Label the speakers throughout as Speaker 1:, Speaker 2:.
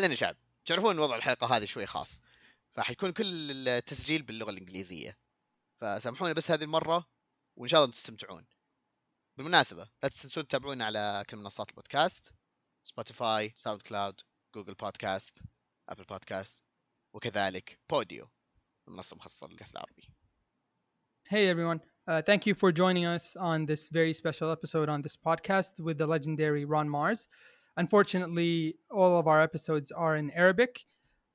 Speaker 1: أهلا يا شباب تعرفون وضع الحلقة هذه شوي خاص. فحيكون كل التسجيل باللغة الإنجليزية. فسامحونا بس هذه المرة وإن شاء الله تستمتعون. بالمناسبة لا تنسون تتابعونا على كل منصات البودكاست. سبوتيفاي ساوند كلاود جوجل بودكاست ابل بودكاست وكذلك بوديو المنصة المخصصة للكاس العربي.
Speaker 2: Hey everyone. Uh, thank you for joining us on this very special episode on this podcast with the legendary Ron Mars. Unfortunately, all of our episodes are in Arabic,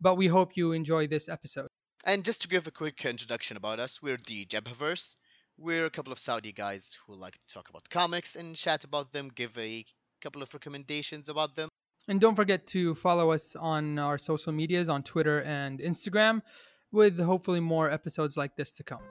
Speaker 2: but we hope you enjoy this episode.
Speaker 1: And just to give a quick introduction about us, we're the Jabhaverse. We're a couple of Saudi guys who like to talk about comics and chat about them, give a couple of recommendations about them.
Speaker 2: And don't forget to follow us on our social medias on Twitter and Instagram with hopefully more episodes like this to come.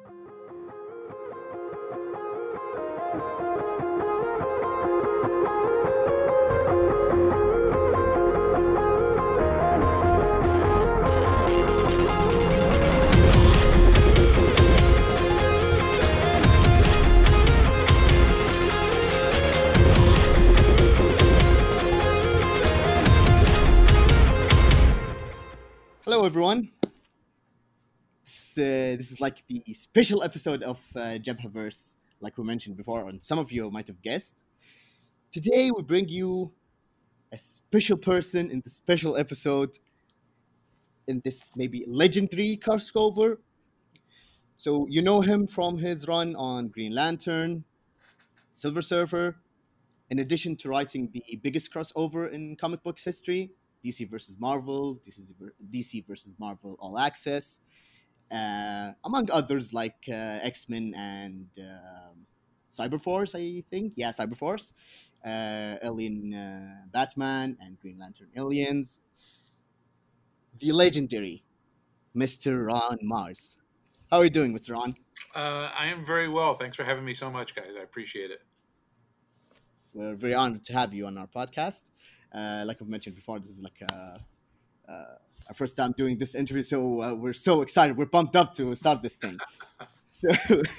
Speaker 3: Everyone. This, uh, this is like the special episode of uh, Jabhaverse, like we mentioned before, and some of you might have guessed. Today, we bring you a special person in the special episode in this maybe legendary crossover. So, you know him from his run on Green Lantern, Silver Surfer, in addition to writing the biggest crossover in comic books history, DC versus Marvel, DC, DC versus Marvel All Access, uh, among others like uh, X Men and um, Cyberforce, I think. Yeah, Cyberforce, uh, Alien uh, Batman, and Green Lantern Aliens. The legendary Mr. Ron Marz. How are you doing, Mr. Ron?
Speaker 4: Uh, I am very well. Thanks for having me so much, guys. I appreciate it.
Speaker 3: We're very honored to have you on our podcast. Uh, like I've mentioned before, this is like uh, uh, our first time doing this interview, so uh, we're so excited. We're pumped up to start this thing. so,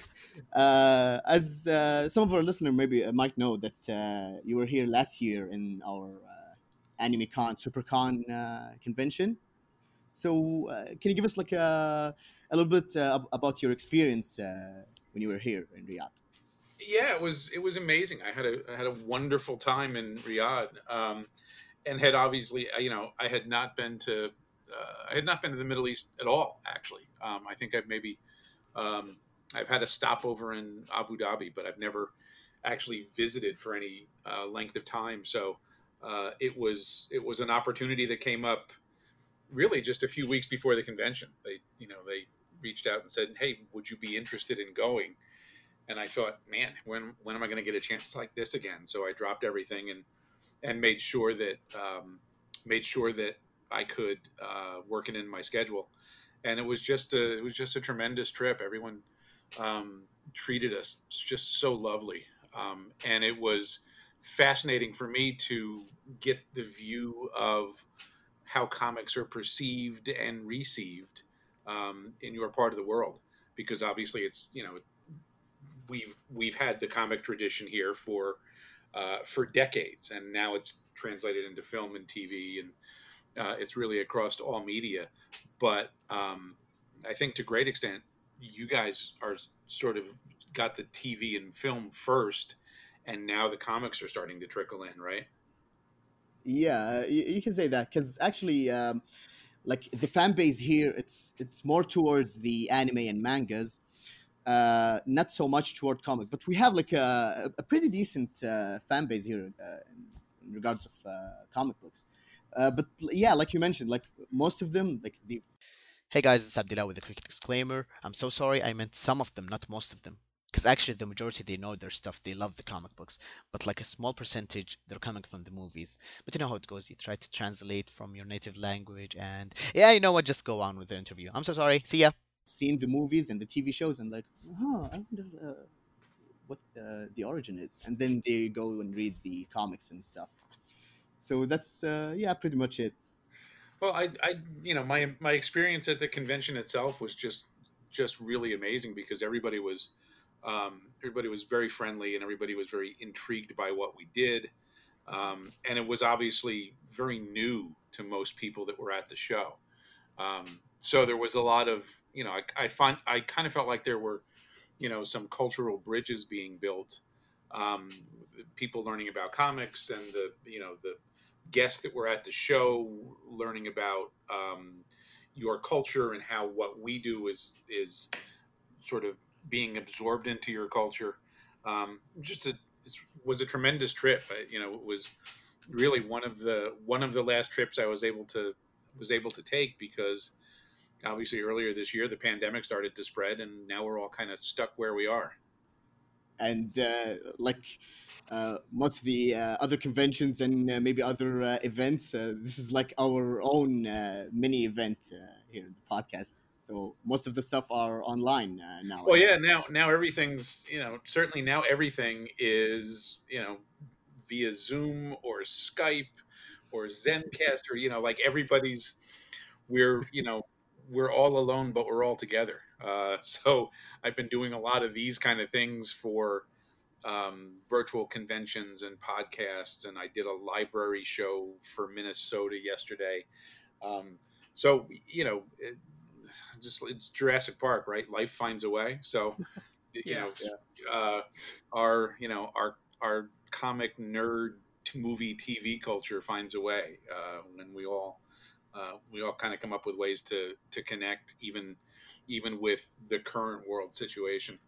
Speaker 3: uh, as uh, some of our listeners maybe uh, might know, that uh, you were here last year in our uh, AnimeCon SuperCon uh, convention. So, uh, can you give us like a, a little bit uh, about your experience uh, when you were here in Riyadh?
Speaker 4: Yeah, it was it was amazing. I had a I had a wonderful time in Riyadh, um, and had obviously uh, you know I had not been to uh, I had not been to the Middle East at all. Actually, um, I think I've maybe um, I've had a stopover in Abu Dhabi, but I've never actually visited for any uh, length of time. So uh, it was it was an opportunity that came up really just a few weeks before the convention. They you know they reached out and said, "Hey, would you be interested in going?" And I thought, man, when when am I going to get a chance like this again? So I dropped everything and and made sure that um, made sure that I could uh, work it in my schedule, and it was just a it was just a tremendous trip. Everyone um, treated us just so lovely, um, and it was fascinating for me to get the view of how comics are perceived and received um, in your part of the world because obviously it's you know we've we've had the comic tradition here for uh, for decades, and now it's translated into film and TV, and uh, it's really across all media. But um, I think to great extent, you guys are sort of got the TV and film first, and now the comics are starting to trickle in, right?
Speaker 3: Yeah, you, you can say that because actually, um, like the fan base here, it's it's more towards the anime and mangas, uh, not so much toward comic. But we have like a, a pretty decent uh, fan base here uh, in, regards of uh, comic books. Uh, but yeah, like you mentioned, like most of them, like the
Speaker 1: Hey guys, it's Abdullah with a quick disclaimer. I'm so sorry, I meant some of them, not most of them. Because actually, the majority they know their stuff, they love the comic books, but like a small percentage, they're coming from the movies. But you know how it goes. You try to translate from your native language, and yeah, you know what? Just go on with the interview. I'm so sorry. See ya.
Speaker 3: Seen the movies and the TV shows and like, huh, I wonder uh, what uh, the origin is, and then they go and read the comics and stuff. So that's uh, yeah, pretty much it.
Speaker 4: Well, I, I, you know, my my experience at the convention itself was just just really amazing because everybody was um, everybody was very friendly and everybody was very intrigued by what we did. um, and it was obviously very new to most people that were at the show. Um, so there was a lot of you know I, I find I kind of felt like there were you know some cultural bridges being built um, people learning about comics and the you know the guests that were at the show learning about um, your culture and how what we do is is sort of being absorbed into your culture. Um, just a was a tremendous trip. I, you know it was really one of the one of the last trips I was able to was able to take because obviously earlier this year the pandemic started to spread and now we're all kind of stuck where we are
Speaker 3: and uh, like uh, most of the uh, other conventions and uh, maybe other uh, events, uh, this is like our own mini event here in the podcast. So most of the stuff are online now.
Speaker 4: Well, yeah, now now everything's you know certainly now everything is you know via Zoom or Skype or Zencast or you know like everybody's we're you know we're all alone but we're all together uh, so I've been doing a lot of these kind of things for um, virtual conventions and podcasts, and I did a library show for Minnesota yesterday. Um, so you know, it, just it's Jurassic Park, right? Life finds a way. So you yeah. know, uh, our you know our our comic nerd movie TV culture finds a way uh, when we all uh, we all kind of come up with ways to to connect even even with the current world situation.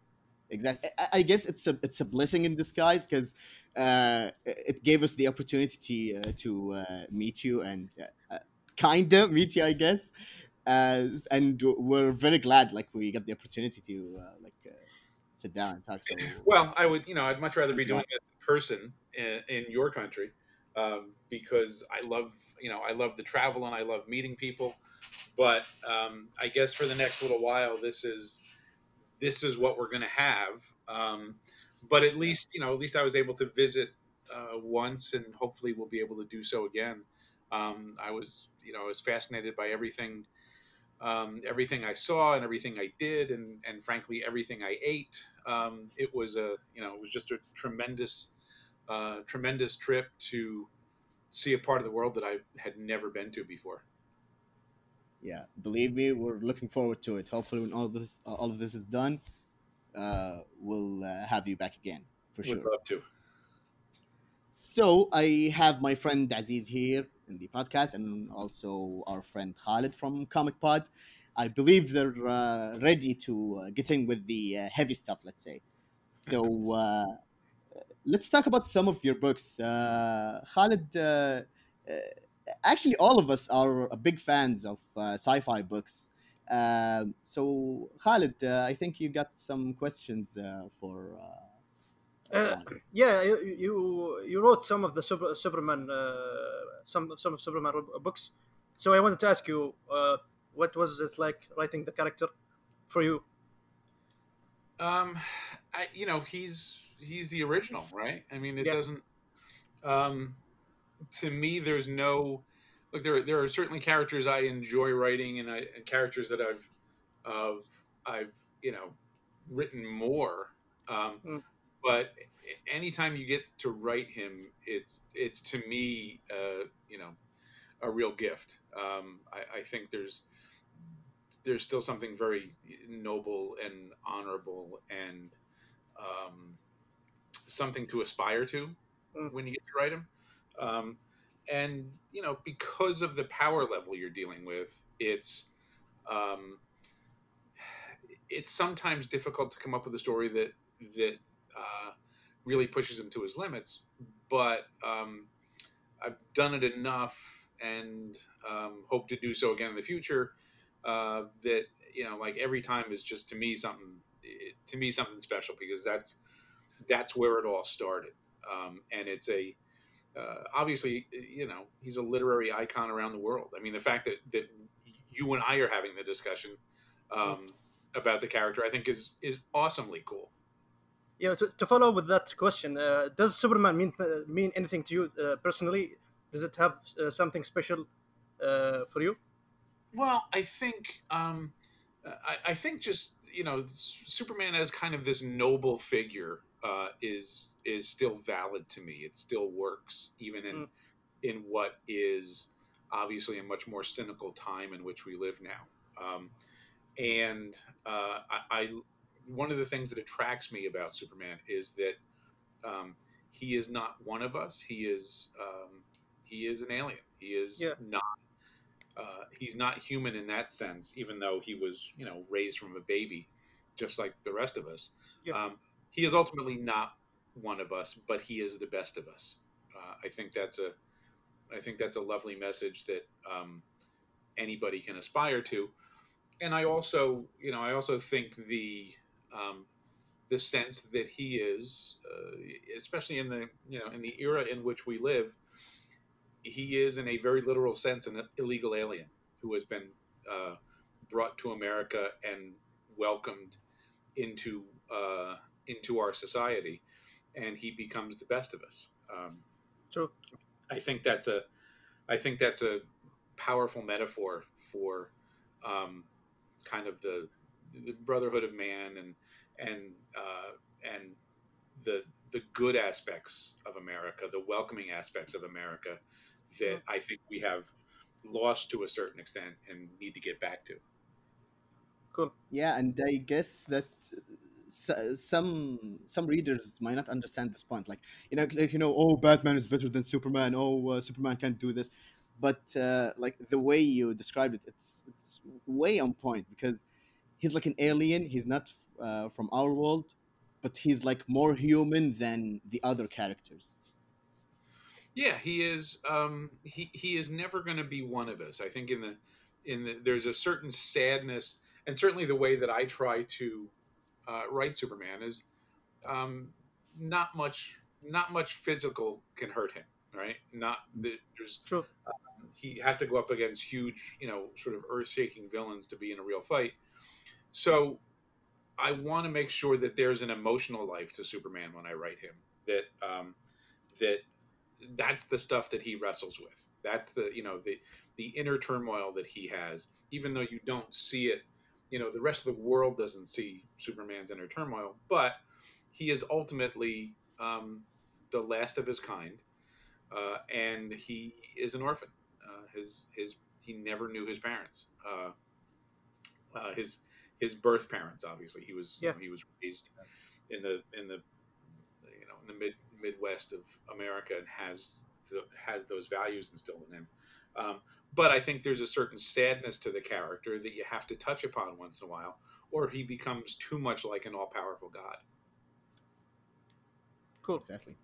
Speaker 3: Exactly. I guess it's a it's a blessing in disguise because uh, it gave us the opportunity uh, to uh, meet you and uh, kinda meet you, I guess. and we're very glad, like we got the opportunity to uh, like sit down and talk. So,
Speaker 4: well, I would, you know, I'd much rather be doing it person in, in your country um, because I love, you know, I love the travel and I love meeting people. But um, I guess for the next little while, this is this is what we're going to have. Um, but at least, you know, at least I was able to visit uh, once, and hopefully we'll be able to do so again. Um, I was, you know, I was fascinated by everything, um, everything I saw and everything I did, and and frankly everything I ate. Um, it was a, you know, it was just a tremendous, uh, tremendous trip to see a part of the world that I had never been to before
Speaker 3: yeah, believe me, we're looking forward to it. Hopefully, when all of this all of this is done, uh, we'll uh, have you back again for Would
Speaker 4: sure. Love to.
Speaker 3: So I have my friend Aziz here in the podcast, and also our friend Khalid from Comic Pod. I believe they're uh, ready to uh, get in with the uh, heavy stuff. Let's say. So uh, let's talk about some of your books, Khalid actually all of us are big fans of uh, sci-fi books. Um, so Khalid, uh, I think you got some questions uh, for.
Speaker 5: Uh, uh, yeah, you, you, you wrote some of the Super, Superman uh, some some of Superman books, so I wanted to ask you, what was it like writing the character for you?
Speaker 4: Um, I you know he's he's the original, right? I mean, it yeah. doesn't. Um, to me, there's no look. There, there are certainly characters I enjoy writing, and, I, and characters that I've, uh, I've you know, written more. Um, mm. But anytime you get to write him, it's it's to me, uh, you know, a real gift. Um, I, I think there's there's still something very noble and honorable and um, something to aspire to mm. when you get to write him. Um, and you know, because of the power level you're dealing with, it's um, it's sometimes difficult to come up with a story that that uh, really pushes him to his limits. But um, I've done it enough, and um, hope to do so again in the future. Uh, that you know, like every time is just to me something to me something special because that's that's where it all started, um, and it's a uh, obviously, you know, he's a literary icon around the world. I mean, the fact that that you and I are having the discussion um, about the character, I think, is is awesomely cool.
Speaker 5: Yeah. To, to follow up with that question, uh, does Superman mean uh, mean anything to you uh, personally? Does it have uh, something special uh, for you?
Speaker 4: Well, I think um, I, I think just you know Superman as kind of this noble figure uh, is is still valid to me. It still works, even in
Speaker 5: Mm.
Speaker 4: in what is obviously a much more cynical time in which we live now. Um, and uh, I, I one of the things that attracts me about Superman is that um, he is not one of us. He is um, he is an alien. He is
Speaker 5: Yeah.
Speaker 4: not. Uh, he's not human in that sense, even though he was, you know, raised from a baby, just like the rest of us.
Speaker 5: Yeah.
Speaker 4: Um, he is ultimately not one of us, but he is the best of us. Uh, I think that's a, I think that's a lovely message that um, anybody can aspire to. And I also, you know, I also think the um, the sense that he is, uh, especially in the you know in the era in which we live, he is in a very literal sense an illegal alien who has been uh, brought to America and welcomed into uh, into our society, and he becomes the best of us. Um,
Speaker 5: True.
Speaker 4: I think that's a, I think that's a powerful metaphor for um, kind of the the brotherhood of man and and uh, and the the good aspects of America, the welcoming aspects of America that I think we have lost to a certain extent and need to get back to.
Speaker 5: Cool.
Speaker 3: Yeah, and I guess that s- some some readers might not understand this point. Like you know, like you know, oh, Batman is better than Superman. Oh, uh, Superman can't do this. But uh, like the way you described it, it's it's way on point because he's like an alien. He's not uh, from our world, but he's like more human than the other characters.
Speaker 4: Yeah, he is. Um, he he is never going to be one of us. I think in the in the there's a certain sadness, and certainly the way that I try to uh, write Superman is um, not much not much physical can hurt him. Right? Not the- there's
Speaker 5: True.
Speaker 4: he has to go up against huge, you know, sort of earth-shaking villains to be in a real fight. So I want to make sure that there's an emotional life to Superman when I write him. That um, that that's the stuff that he wrestles with. That's the you know the the inner turmoil that he has. Even though you don't see it, you know the rest of the world doesn't see Superman's inner turmoil, but he is ultimately um, the last of his kind, uh, and he is an orphan. Uh, his his he never knew his parents. Uh, uh, his his birth parents, obviously, he was you know, he was raised in the in the you know in the mid Midwest of America and has the, has those values instilled in him. Um, but I think there's a certain sadness to the character that you have to touch upon once in a while, or he becomes too much like an all powerful god.
Speaker 5: Cool.
Speaker 3: Exactly.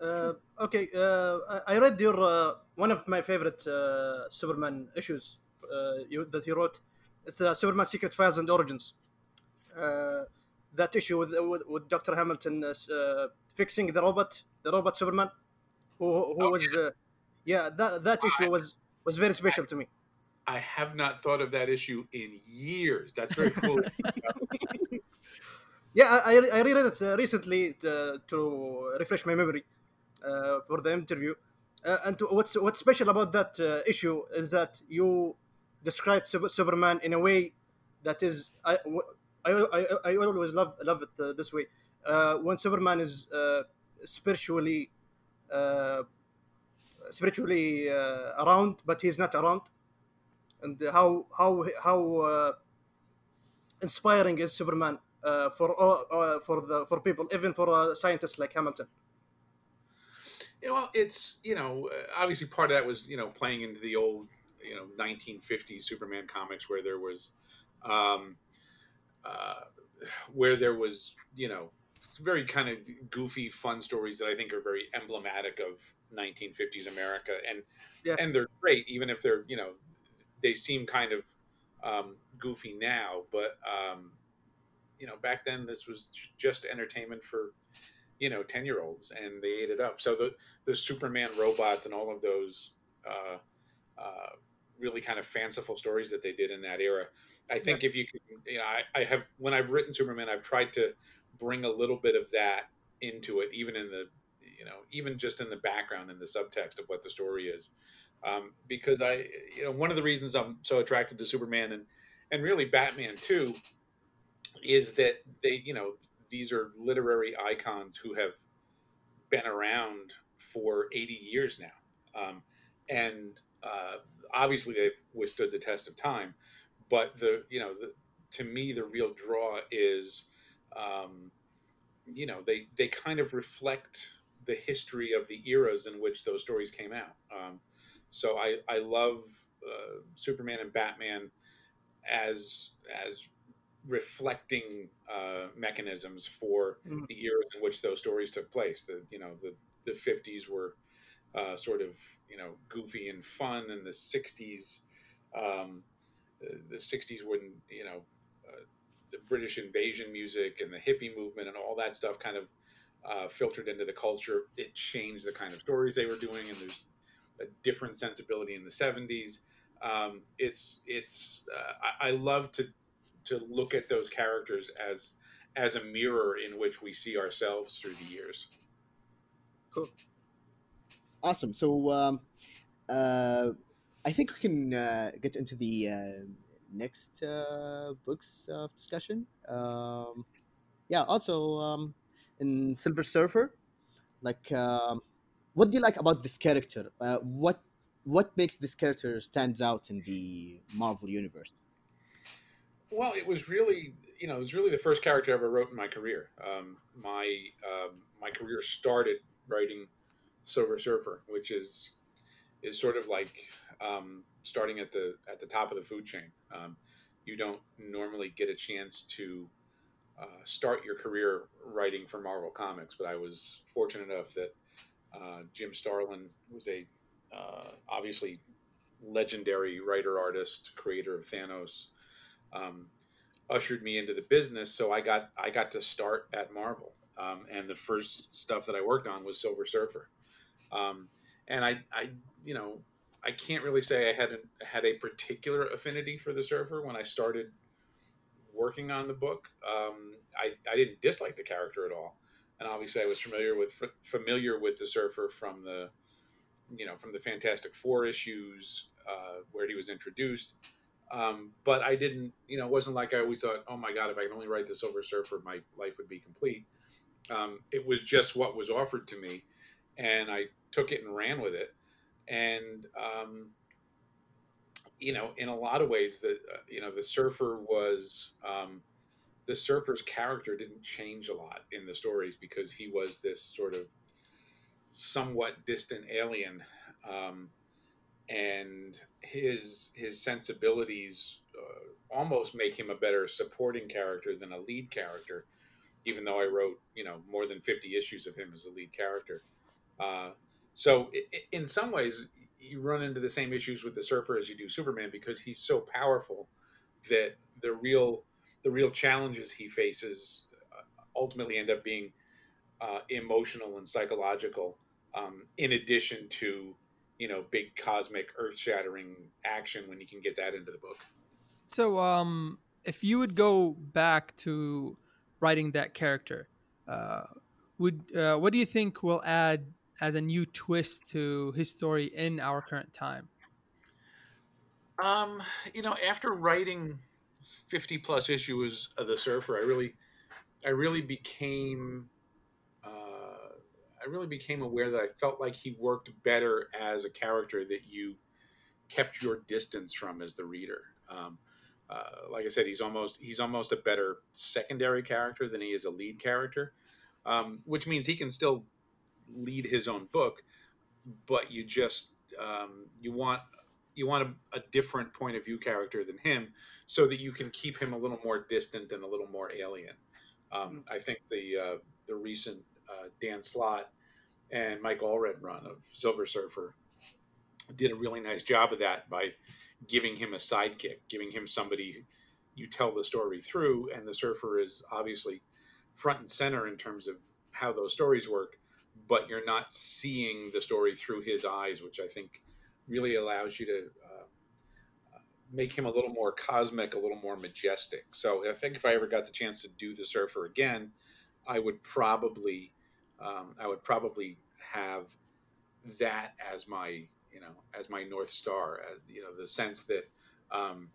Speaker 5: Uh, okay, uh, I I read your uh, one of my favorite uh, Superman issues uh, you, that you wrote. It's the Superman Secret Files and Origins. Uh, that issue with with, with Doctor Hamilton uh, uh, fixing the robot, the robot Superman, who, who
Speaker 4: Oh,
Speaker 5: was uh, yeah that that issue was was very special to me.
Speaker 4: I have not thought of that issue in years. That's very cool.
Speaker 5: Yeah, I, I- I reread it uh, recently to, to refresh my memory uh, for the interview. Uh, and to- what's what's special about that uh, issue is that you described Sup- Superman in a way that is I, I, I, I always love love it uh, this way. Uh, when Superman is uh, spiritually uh, spiritually uh, around, but he's not around, and how how how uh, inspiring is Superman uh, for all, uh, for the for people, even for uh, scientists like Hamilton.
Speaker 4: Well, it's you know uh, obviously part of that was you know playing into the old you know 1950s Superman comics where there was um, where there was you know very kind of goofy fun stories that I think are very emblematic of 1950s America and
Speaker 5: Yeah.
Speaker 4: and they're great even if they're you know they seem kind of um, goofy now but um, you know back then this was just entertainment for you know 10 year olds and they ate it up so the the superman robots and all of those uh, uh, really kind of fanciful stories that they did in that era i think if you can you know I, I have when i've written superman i've tried to bring a little bit of that into it even in the you know even just in the background and the subtext of what the story is um, because i you know one of the reasons i'm so attracted to superman and and really batman too is that they you know these are literary icons who have been around for 80 years now. Um, and uh, obviously they've withstood the test of time. But the, you know, the, to me, the real draw is, um, you know, they, they kind of reflect the history of the eras in which those stories came out. Um, so I, I love uh, Superman and Batman as as reflecting uh, mechanisms for
Speaker 5: Mm.
Speaker 4: the eras in which those stories took place. The you know the the fifties were uh, sort of you know goofy and fun, and the sixties um, the sixties when you know uh, the British invasion music and the hippie movement and all that stuff kind of uh, filtered into the culture. It changed the kind of stories they were doing, and there's a different sensibility in the seventies. Um, it's it's uh, I, I love to to look at those characters as as a mirror in which we see ourselves through the years.
Speaker 3: Cool, awesome. So um, uh, I think we can uh, get into the uh, next uh, books of discussion. Um, yeah. Also, um, in Silver Surfer, like, um, what do you like about this character? Uh, what what makes this character stands out in the Marvel universe?
Speaker 4: Well, it was really, you know, it was really the first character I ever wrote in my career. Um, my um, my career started writing Silver Surfer, which is is sort of like um, starting at the at the top of the food chain. Um, you don't normally get a chance to uh, start your career writing for Marvel Comics, but I was fortunate enough that uh, Jim Starlin was a uh, obviously legendary writer, artist, creator of Thanos um, ushered me into the business. So I got I got to start at Marvel, um, and the first stuff that I worked on was Silver Surfer. Um, and I, I, you know, I can't really say I had a, had a particular affinity for the Surfer when I started working on the book. Um, I, I didn't dislike the character at all, and obviously I was familiar with familiar with the Surfer from the, you know, from the Fantastic Four issues uh, where he was introduced. Um, but I didn't, you know, it wasn't like I always thought, oh my God, if I can only write the Silver Surfer, my life would be complete. Um, it was just what was offered to me, and I took it and ran with it. And, um, you know, in a lot of ways, the, uh, you know, the Surfer was, um, the Surfer's character didn't change a lot in the stories because he was this sort of somewhat distant alien. Um, and his his sensibilities uh, almost make him a better supporting character than a lead character even though i wrote you know more than 50 issues of him as a lead character uh, so in some ways you run into the same issues with the surfer as you do superman because he's so powerful that the real the real challenges he faces uh, ultimately end up being uh, emotional and psychological um, in addition to you know big cosmic earth shattering action when you can get that into the book
Speaker 2: So, um, if you would go back to writing that character, uh, would uh, what do you think will add as a new twist to his story in our current time?
Speaker 4: um you know after writing 50 plus issues of the surfer i really i really became uh, i really became aware that i felt like he worked better as a character that you kept your distance from as the reader. Um, uh, like I said, he's almost he's almost a better secondary character than he is a lead character, um, which means he can still lead his own book, but you just um, you want you want a, a different point of view character than him, so that you can keep him a little more distant and a little more alien. Um, I think the uh, the recent uh, Dan Slott and Mike Allred run of Silver Surfer did a really nice job of that by giving him a sidekick, giving him somebody you tell the story through, and the surfer is obviously front and center in terms of how those stories work, but you're not seeing the story through his eyes, which I think really allows you to uh, make him a little more cosmic, a little more majestic. So I think if I ever got the chance to do the surfer again, I would probably, um, I would probably have that as my you know as my north star as, you know the sense that um,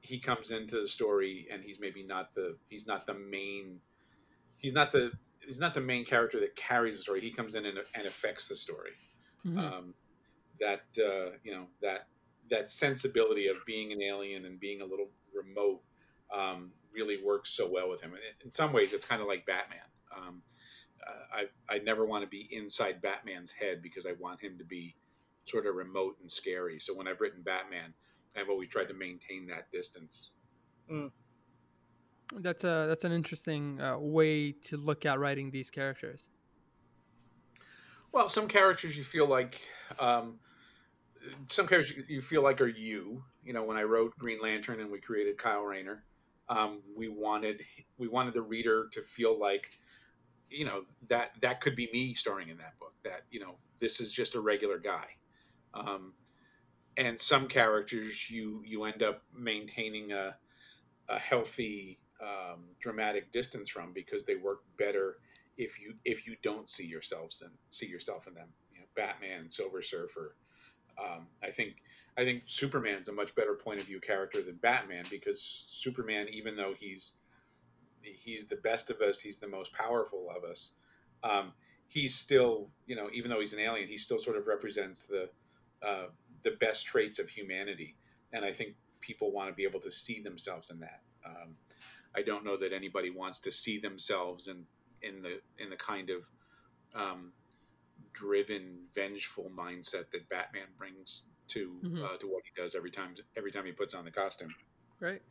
Speaker 4: he comes into the story and he's maybe not the he's not the main he's not the he's not the main character that carries the story. He comes in and, and affects the story.
Speaker 2: Mhm.
Speaker 4: Um, that uh, you know that that sensibility of being an alien and being a little remote um, really works so well with him. And in some ways, it's kind of like Batman. Um, uh, I I never want to be inside Batman's head because I want him to be sort of remote and scary. So when I've written Batman, I've always tried to maintain that distance.
Speaker 2: That's a that's an interesting uh, way to look at writing these characters.
Speaker 4: Well, some characters you feel like, um, some characters you- feel like are you. You know, when I wrote Green Lantern and we created Kyle Rayner, um, we wanted we wanted the reader to feel like, you know, that that could be me starring in that book. That you know, this is just a regular guy. Um, and some characters you you end up maintaining a a healthy um, dramatic distance from because they work better if you if you don't see yourselves and see yourself in them. You know, Batman, Silver Surfer. Um, I think I think Superman's a much better point of view character than Batman because Superman, even though he's he's the best of us, he's the most powerful of us. Um, he's still, you know, even though he's an alien, he still sort of represents the uh, the best traits of humanity, and I think people want to be able to see themselves in that. Um, I don't know that anybody wants to see themselves in in the in the kind of um, driven, vengeful mindset that Batman brings to
Speaker 2: Mhm.
Speaker 4: uh, to what he does every time every time he puts on the costume.
Speaker 2: Right.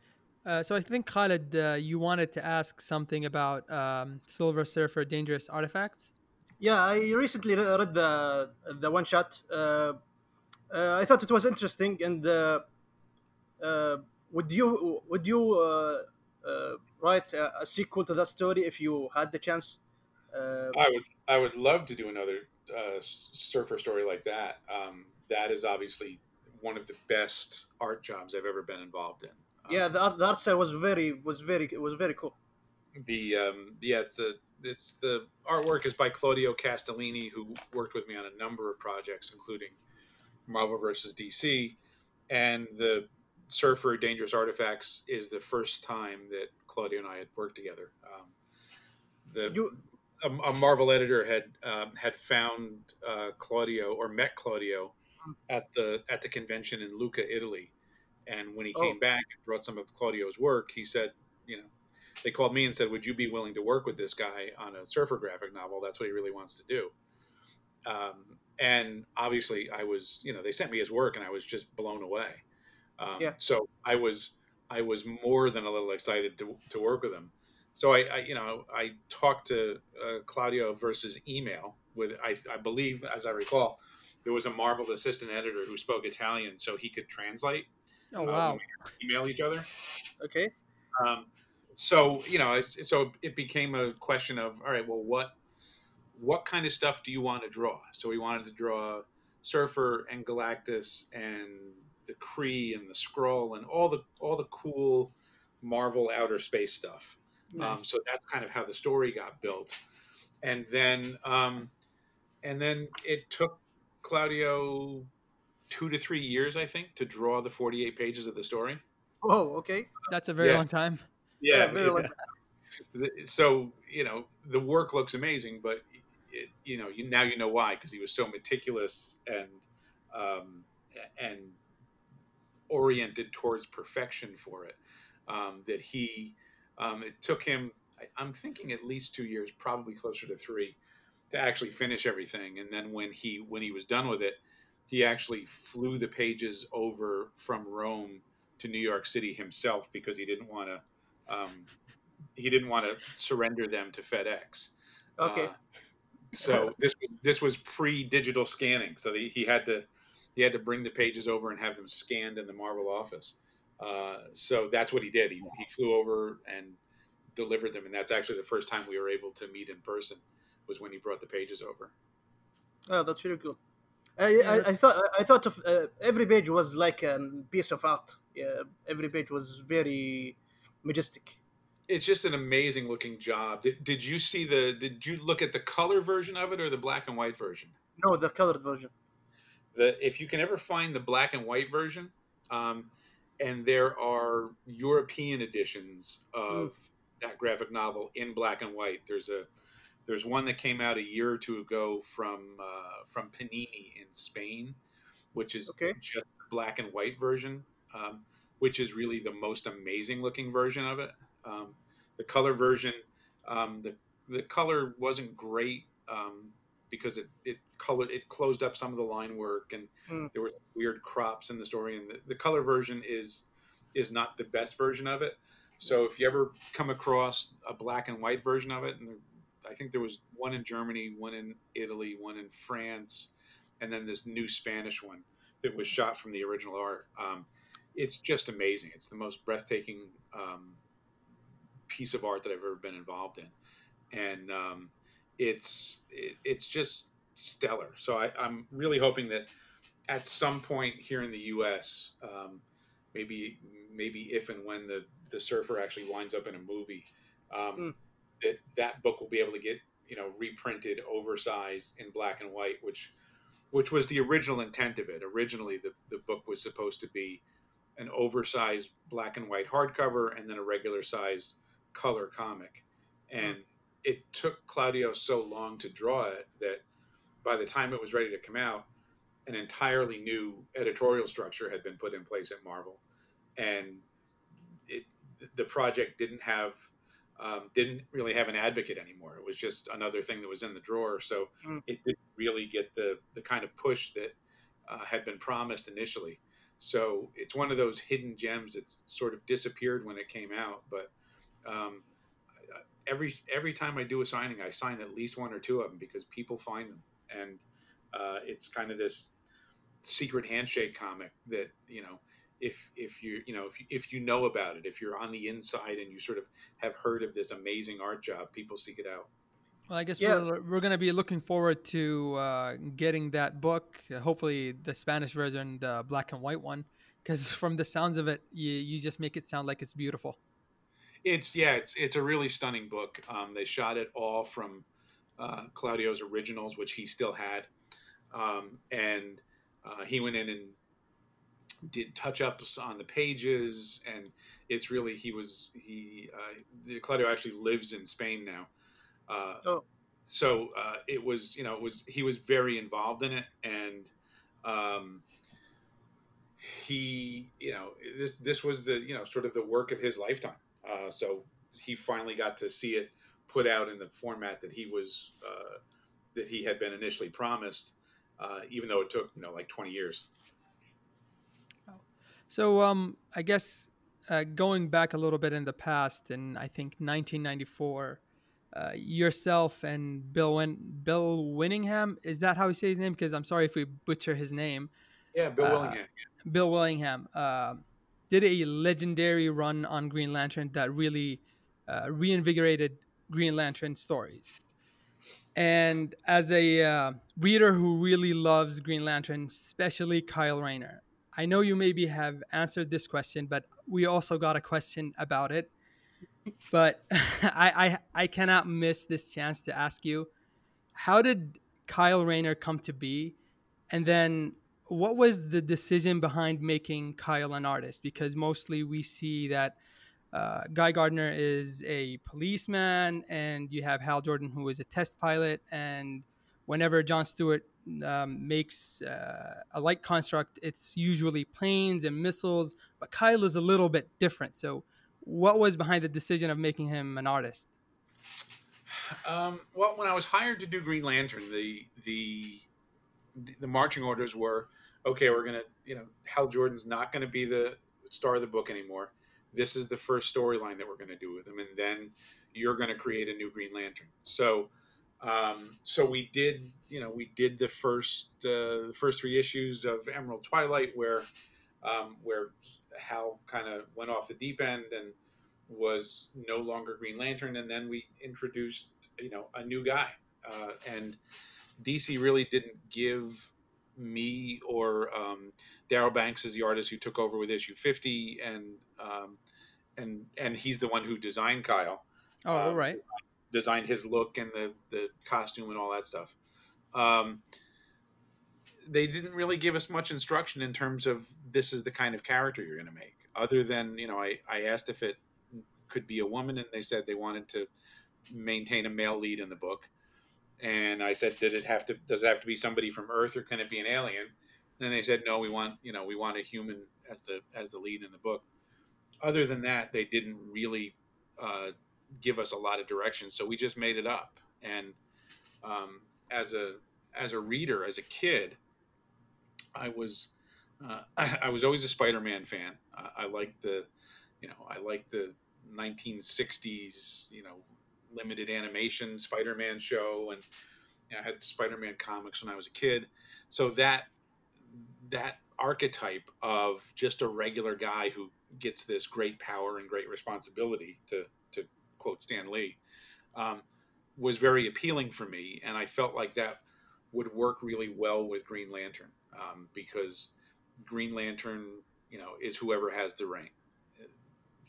Speaker 2: Uh, so I think Khalid, uh, you wanted to ask something about um, Silver Surfer Dangerous Artifacts.
Speaker 5: Yeah, I recently read the the one shot. Uh, uh, I thought it was interesting, and uh, uh, would you would you uh, uh, write a, a sequel to that story if you had the chance? Uh,
Speaker 4: I would I would love to do another uh, surfer story like that. Um, that is obviously one of the best art jobs I've ever been involved in. Um,
Speaker 5: yeah, the art, the art was very was very it was very cool.
Speaker 4: the um, yeah it's the it's the artwork is by Claudio Castellini who worked with me on a number of projects including Marvel versus DC and the Surfer Dangerous Artifacts is the first time that Claudio and I had worked together. Um, the
Speaker 5: You
Speaker 4: a, a Marvel editor had um, had found uh, Claudio or met Claudio at the at the convention in Lucca, Italy, and when he came
Speaker 5: Oh.
Speaker 4: back and brought some of Claudio's work, he said, you know, they called me and said, "Would you be willing to work with this guy on a surfer graphic novel? That's what he really wants to do." Um, and obviously, I was, you know, they sent me his work, and I was just blown away. Um,
Speaker 5: Yeah.
Speaker 4: So I was, I was more than a little excited to to work with him. So I, I you know, I talked to uh, Claudio versus email with, I, I believe, as I recall, there was a Marvel assistant editor who spoke Italian, so he could translate
Speaker 2: Oh
Speaker 4: uh,
Speaker 2: wow!
Speaker 4: we email each other.
Speaker 5: okay?
Speaker 4: Um, so you know, so it became a question of all right, well, what what kind of stuff do you want to draw? So we wanted to draw Surfer and Galactus and the Kree and the Skrull and all the all the cool Marvel outer space stuff. Um, so that's kind of how the story got built, and then um, and then it took Claudio two to three years, I think, to draw the forty-eight pages of the story.
Speaker 5: Oh, okay.
Speaker 2: That's a very
Speaker 4: yeah.
Speaker 2: long time.
Speaker 5: Yeah, very like
Speaker 4: so you know the work looks amazing but it, you know you now you know why because he was so meticulous and um, and oriented towards perfection for it um, that he um, it took him I, i'm thinking at least two years probably closer to three to actually finish everything and then when he when he was done with it he actually flew the pages over from rome to new york city himself because he didn't want to um, he didn't want to surrender them to FedEx.
Speaker 5: okay.
Speaker 4: Uh, so this this was pre-digital scanning, so he, he had to he had to bring the pages over and have them scanned in the Marvel office. Uh, so that's what he did. He, he flew over and delivered them, and that's actually the first time we were able to meet in person. Was when he brought the pages over.
Speaker 5: Oh, that's very cool. I, I, I thought I thought of uh, every page was like a piece of art. Yeah, every page was very majestic.
Speaker 4: It's just an amazing looking job. Did, did you see the? Did you look at the color version of it or the black and white version?
Speaker 5: No, the colored version.
Speaker 4: the if you can ever find the black and white version, um, and there are European editions of that graphic novel in black and white. There's a there's one that came out a year or two ago from uh, from Panini in Spain, which is
Speaker 5: Okay.
Speaker 4: just black and white version, um, which is really the most amazing looking version of it. Um, the color version, um, the the color wasn't great um, because it it colored it closed up some of the line work and
Speaker 5: Mm.
Speaker 4: there were weird crops in the story. And the, the color version is is not the best version of it. So if you ever come across a black and white version of it, and I think there was one in Germany, one in Italy, one in France, and then this new Spanish one that was shot from the original art. Um, it's just amazing. It's the most breathtaking um, piece of art that I've ever been involved in, and um, it's it, it's just stellar. So I, I'm really hoping that at some point here in the U.S., um, maybe maybe if and when the the surfer actually winds up in a movie, um,
Speaker 5: Mm.
Speaker 4: that that book will be able to get you know reprinted, oversized in black and white, which which was the original intent of it. Originally, the the book was supposed to be an oversized black and white hardcover and then a regular size color comic, and it took Claudio so long to draw it that by the time it was ready to come out, an entirely new editorial structure had been put in place at Marvel, and it the project didn't have um, didn't really have an advocate anymore. It was just another thing that was in the drawer. So
Speaker 5: Mm.
Speaker 4: it didn't really get the the kind of push that uh, had been promised initially. So it's one of those hidden gems that's sort of disappeared when it came out. But um, every every time I do a signing, I sign at least one or two of them because people find them, and uh, it's kind of this secret handshake comic that you know if if you you know if you, if you know about it if you're on the inside and you sort of have heard of this amazing art job people seek it out
Speaker 2: Well, I guess
Speaker 5: Yeah.
Speaker 2: we're, we're going to be looking forward to uh, getting that book. uh, Hopefully, the Spanish version, the black and white one, because from the sounds of it, you, you just make it sound like it's beautiful.
Speaker 4: It's yeah it's it's a really stunning book. Um, they shot it all from uh, claudio's originals which he still had. Um, and uh, he went in and did touch ups on the pages and it's really he was he uh, claudio actually lives in spain now. Uh,
Speaker 5: Oh.
Speaker 4: so uh, it was you know it was he was very involved in it and um, he you know this this was the you know sort of the work of his lifetime uh, so he finally got to see it put out in the format that he was uh, that he had been initially promised uh, even though it took you know like 20 years
Speaker 2: So, um, I guess uh, going back a little bit in the past, in I think 1994, uh, yourself and Bill Win- Bill Winningham is that how you say his name? Because I'm sorry if we butcher his name.
Speaker 4: yeah bill
Speaker 2: Uh,
Speaker 4: willingham
Speaker 2: Bill Willingham uh, did a legendary run on Green Lantern that really uh, reinvigorated Green Lantern stories. And as a uh, reader who really loves Green Lantern, especially Kyle Rayner, I know you maybe have answered this question, but we also got a question about it. But I, I I cannot miss this chance to ask you, how did Kyle Rayner come to be, and then what was the decision behind making Kyle an artist? Because mostly we see that uh, Guy Gardner is a policeman, and you have Hal Jordan, who is a test pilot. And whenever John Stewart um, makes uh, a light construct, it's usually planes and missiles. But Kyle is a little bit different. So, what was behind the decision of making him an artist?
Speaker 4: Um, well, when I was hired to do Green Lantern, the the the marching orders were okay. We're gonna, you know, Hal Jordan's not gonna be the star of the book anymore. This is the first storyline that we're gonna do with him, and then you're gonna create a new Green Lantern. So, um, so we did, you know, we did the first uh, the first three issues of Emerald Twilight, where um, where Hal kind of went off the deep end and was no longer Green Lantern, and then we introduced you know a new guy, uh, and DC really didn't give me or um, Darryl Banks is the artist who took over with issue fifty, and um, and and he's the one who designed Kyle,
Speaker 2: Oh, all
Speaker 4: Um,
Speaker 2: right.
Speaker 4: designed his look and the the costume and all that stuff. Um, they didn't really give us much instruction in terms of this is the kind of character you're going to make, other than you know I I asked if it could be a woman, and they said they wanted to maintain a male lead in the book. And I said, did it have to? Does it have to be somebody from Earth, or can it be an alien? And they said, no, we want you know we want a human as the as the lead in the book. Other than that, they didn't really uh, give us a lot of direction, so we just made it up. And um, as a as a reader, as a kid, I was uh, I, I, was always a Spider-Man fan. I, I liked the, you know, I liked the 1960s, you know, limited animation Spider-Man show, and you know, I had Spider-Man comics when I was a kid. So that that archetype of just a regular guy who gets this great power and great responsibility, to to quote Stan Lee, um, was very appealing for me, and I felt like that would work really well with Green Lantern um, because Green Lantern, you know, is whoever has the ring.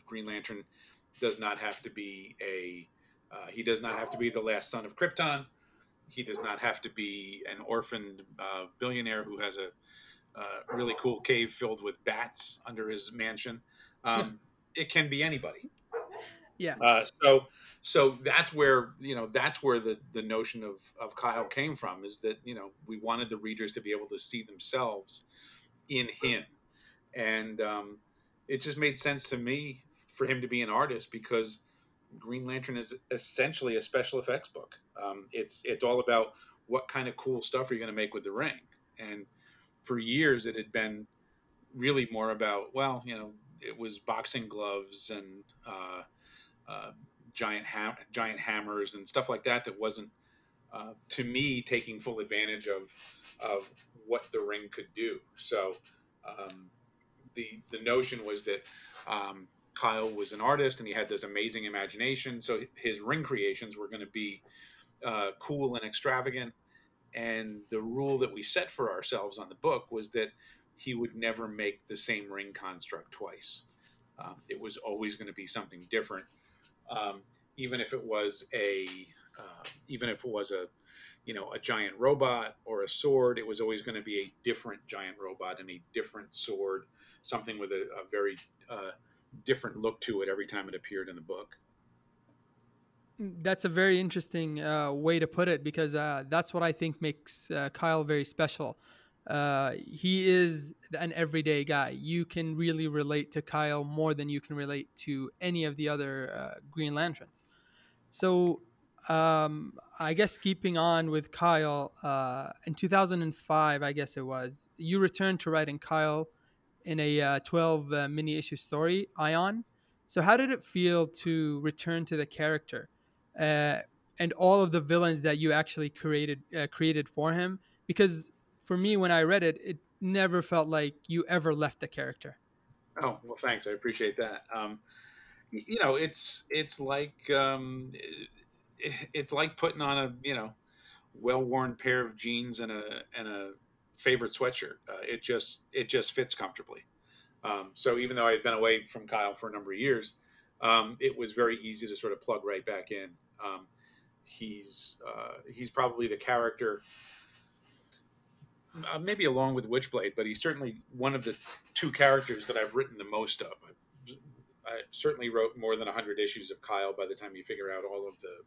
Speaker 4: Green Lantern does not have to be a uh, he does not have to be the last son of Krypton. He does not have to be an orphaned uh, billionaire who has a uh, really cool cave filled with bats under his mansion. Um, it can be anybody.
Speaker 2: Yeah.
Speaker 4: Uh, so so that's where you know that's where the the notion of of Kyle came from is that you know we wanted the readers to be able to see themselves in him, and um, it just made sense to me for him to be an artist because Green Lantern is essentially a special effects book. Um, it's it's all about what kind of cool stuff are you going to make with the ring, and for years it had been really more about well, you know, it was boxing gloves and uh, uh, giant ha- giant hammers and stuff like that that wasn't uh, to me taking full advantage of of what the ring could do. So um, the the notion was that um, Kyle was an artist and he had this amazing imagination. So his ring creations were going to be uh, cool and extravagant. And the rule that we set for ourselves on the book was that he would never make the same ring construct twice. Um, it was always going to be something different, um, even if it was a, uh, even if it was a, you know, a giant robot or a sword. It was always going to be a different giant robot and a different sword, something with a, a very uh, different look to it every time it appeared in the book.
Speaker 2: That's a very interesting uh, way to put it because uh, that's what I think makes uh, Kyle very special. Uh, he is an everyday guy. You can really relate to Kyle more than you can relate to any of the other uh, Green Lanterns. So, um, I guess keeping on with Kyle, uh, in 2005, I guess it was, you returned to writing Kyle in a uh, 12 uh, mini issue story, Ion. So, how did it feel to return to the character uh, and all of the villains that you actually created uh, created for him? Because for me, when I read it, it never felt like you ever left the character.
Speaker 4: Oh well, thanks. I appreciate that. Um, you know, it's it's like um, it's like putting on a you know well worn pair of jeans and a and a favorite sweatshirt. Uh, it just it just fits comfortably. Um, so even though I had been away from Kyle for a number of years, um, it was very easy to sort of plug right back in. Um, he's uh, he's probably the character, uh, maybe along with Witchblade, but he's certainly one of the two characters that I've written the most of. I certainly wrote more than 100 issues of Kyle by the time you figure out all of the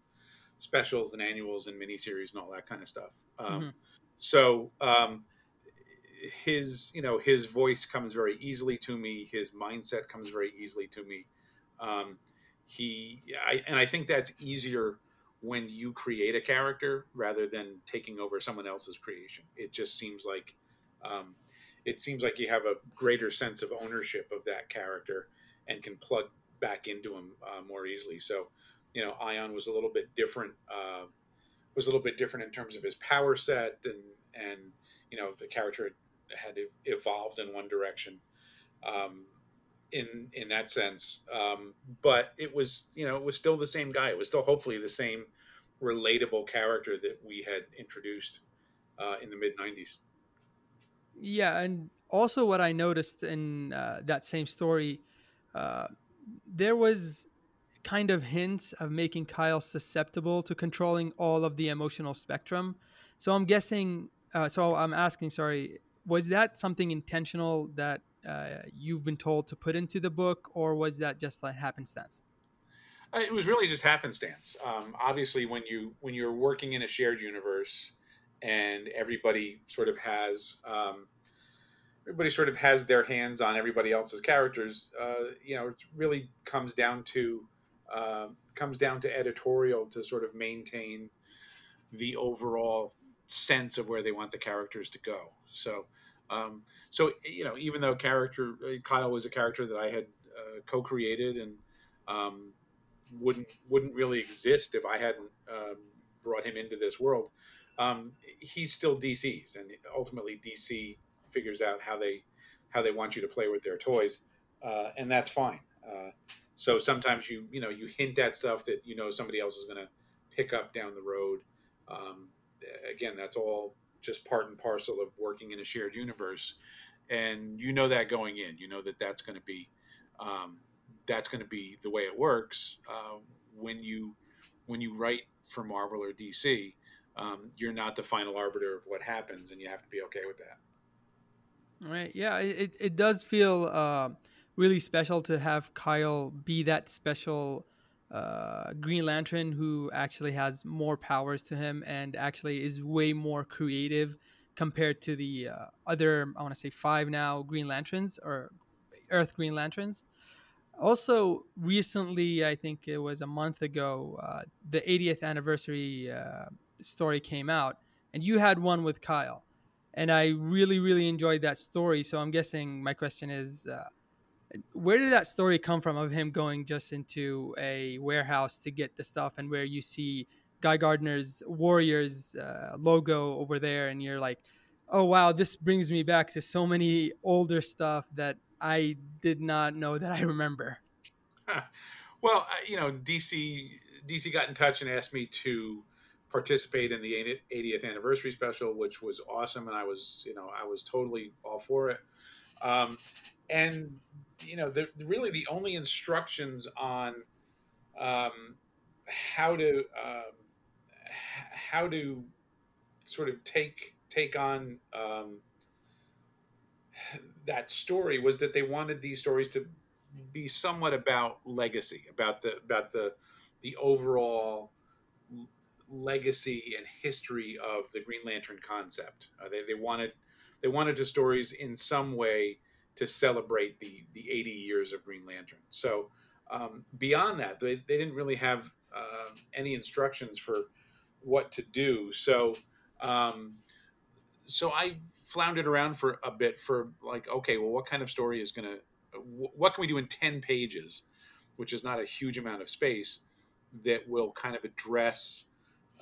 Speaker 4: specials and annuals and miniseries and all that kind of stuff. Um, mm-hmm. So um, his you know his voice comes very easily to me his mindset comes very easily to me. Um, he I, and i think that's easier when you create a character rather than taking over someone else's creation. It just seems like um, it seems like you have a greater sense of ownership of that character and can plug back into him uh, more easily. So you know ion was a little bit different uh, was a little bit different in terms of his power set and and you know the character had evolved in one direction um, in in that sense. Um, but it was you know it was still the same guy. It was still hopefully the same relatable character that we had introduced uh, in the mid '90s.
Speaker 2: Yeah, and also what I noticed in uh, that same story, uh, there was kind of hints of making Kyle susceptible to controlling all of the emotional spectrum. So I'm guessing. Uh, so I'm asking, sorry, was that something intentional that uh, you've been told to put into the book, or was that just like happenstance?
Speaker 4: Uh, It was really just happenstance. Um, obviously, when you when you're working in a shared universe, and everybody sort of has um, everybody sort of has their hands on everybody else's characters. Uh, you know, it really comes down to uh, comes down to editorial to sort of maintain the overall sense of where they want the characters to go. So, um, so you know, even though character uh, Kyle was a character that I had uh, co-created and um, wouldn't wouldn't really exist if I hadn't um, brought him into this world. Um, he's still DC's, and ultimately DC figures out how they how they want you to play with their toys, uh, and that's fine. Uh, so sometimes you you know you hint at stuff that you know somebody else is going to pick up down the road. Um, again, that's all just part and parcel of working in a shared universe, and you know that going in. You know that that's going to be um, that's going to be the way it works uh, when you when you write for Marvel or DC. Um, you're not the final arbiter of what happens, and you have to be okay with that.
Speaker 2: Right. Yeah. It, it does feel uh, really special to have Kyle be that special uh, Green Lantern who actually has more powers to him and actually is way more creative compared to the uh, other, I want to say five now Green Lanterns or Earth Green Lanterns. Also, recently, I think it was a month ago, uh, the 80th anniversary uh, story came out, and you had one with Kyle and I really, really enjoyed that story. So I'm guessing my question is, uh, where did that story come from of him going just into a warehouse to get the stuff, and where you see Guy Gardner's Warriors uh, logo over there, and you're like, oh wow, this brings me back to so many older stuff that I did not know that I remember.
Speaker 4: well, you know, DC DC got in touch and asked me to participate in the 80th anniversary special, which was awesome, and I was, you know, I was totally all for it. Um, and you know, the, really the only instructions on um, how to um, how to sort of take take on um, that story was that they wanted these stories to be somewhat about legacy, about the about the the overall legacy and history of the Green Lantern concept. Uh, they, they wanted they wanted the stories in some way to celebrate the the 80 years of Green Lantern. So um, beyond that, they, they didn't really have uh, any instructions for what to do. So um, so I floundered around for a bit for like, okay, well, what kind of story is going to what can we do in 10 pages, which is not a huge amount of space, that will kind of address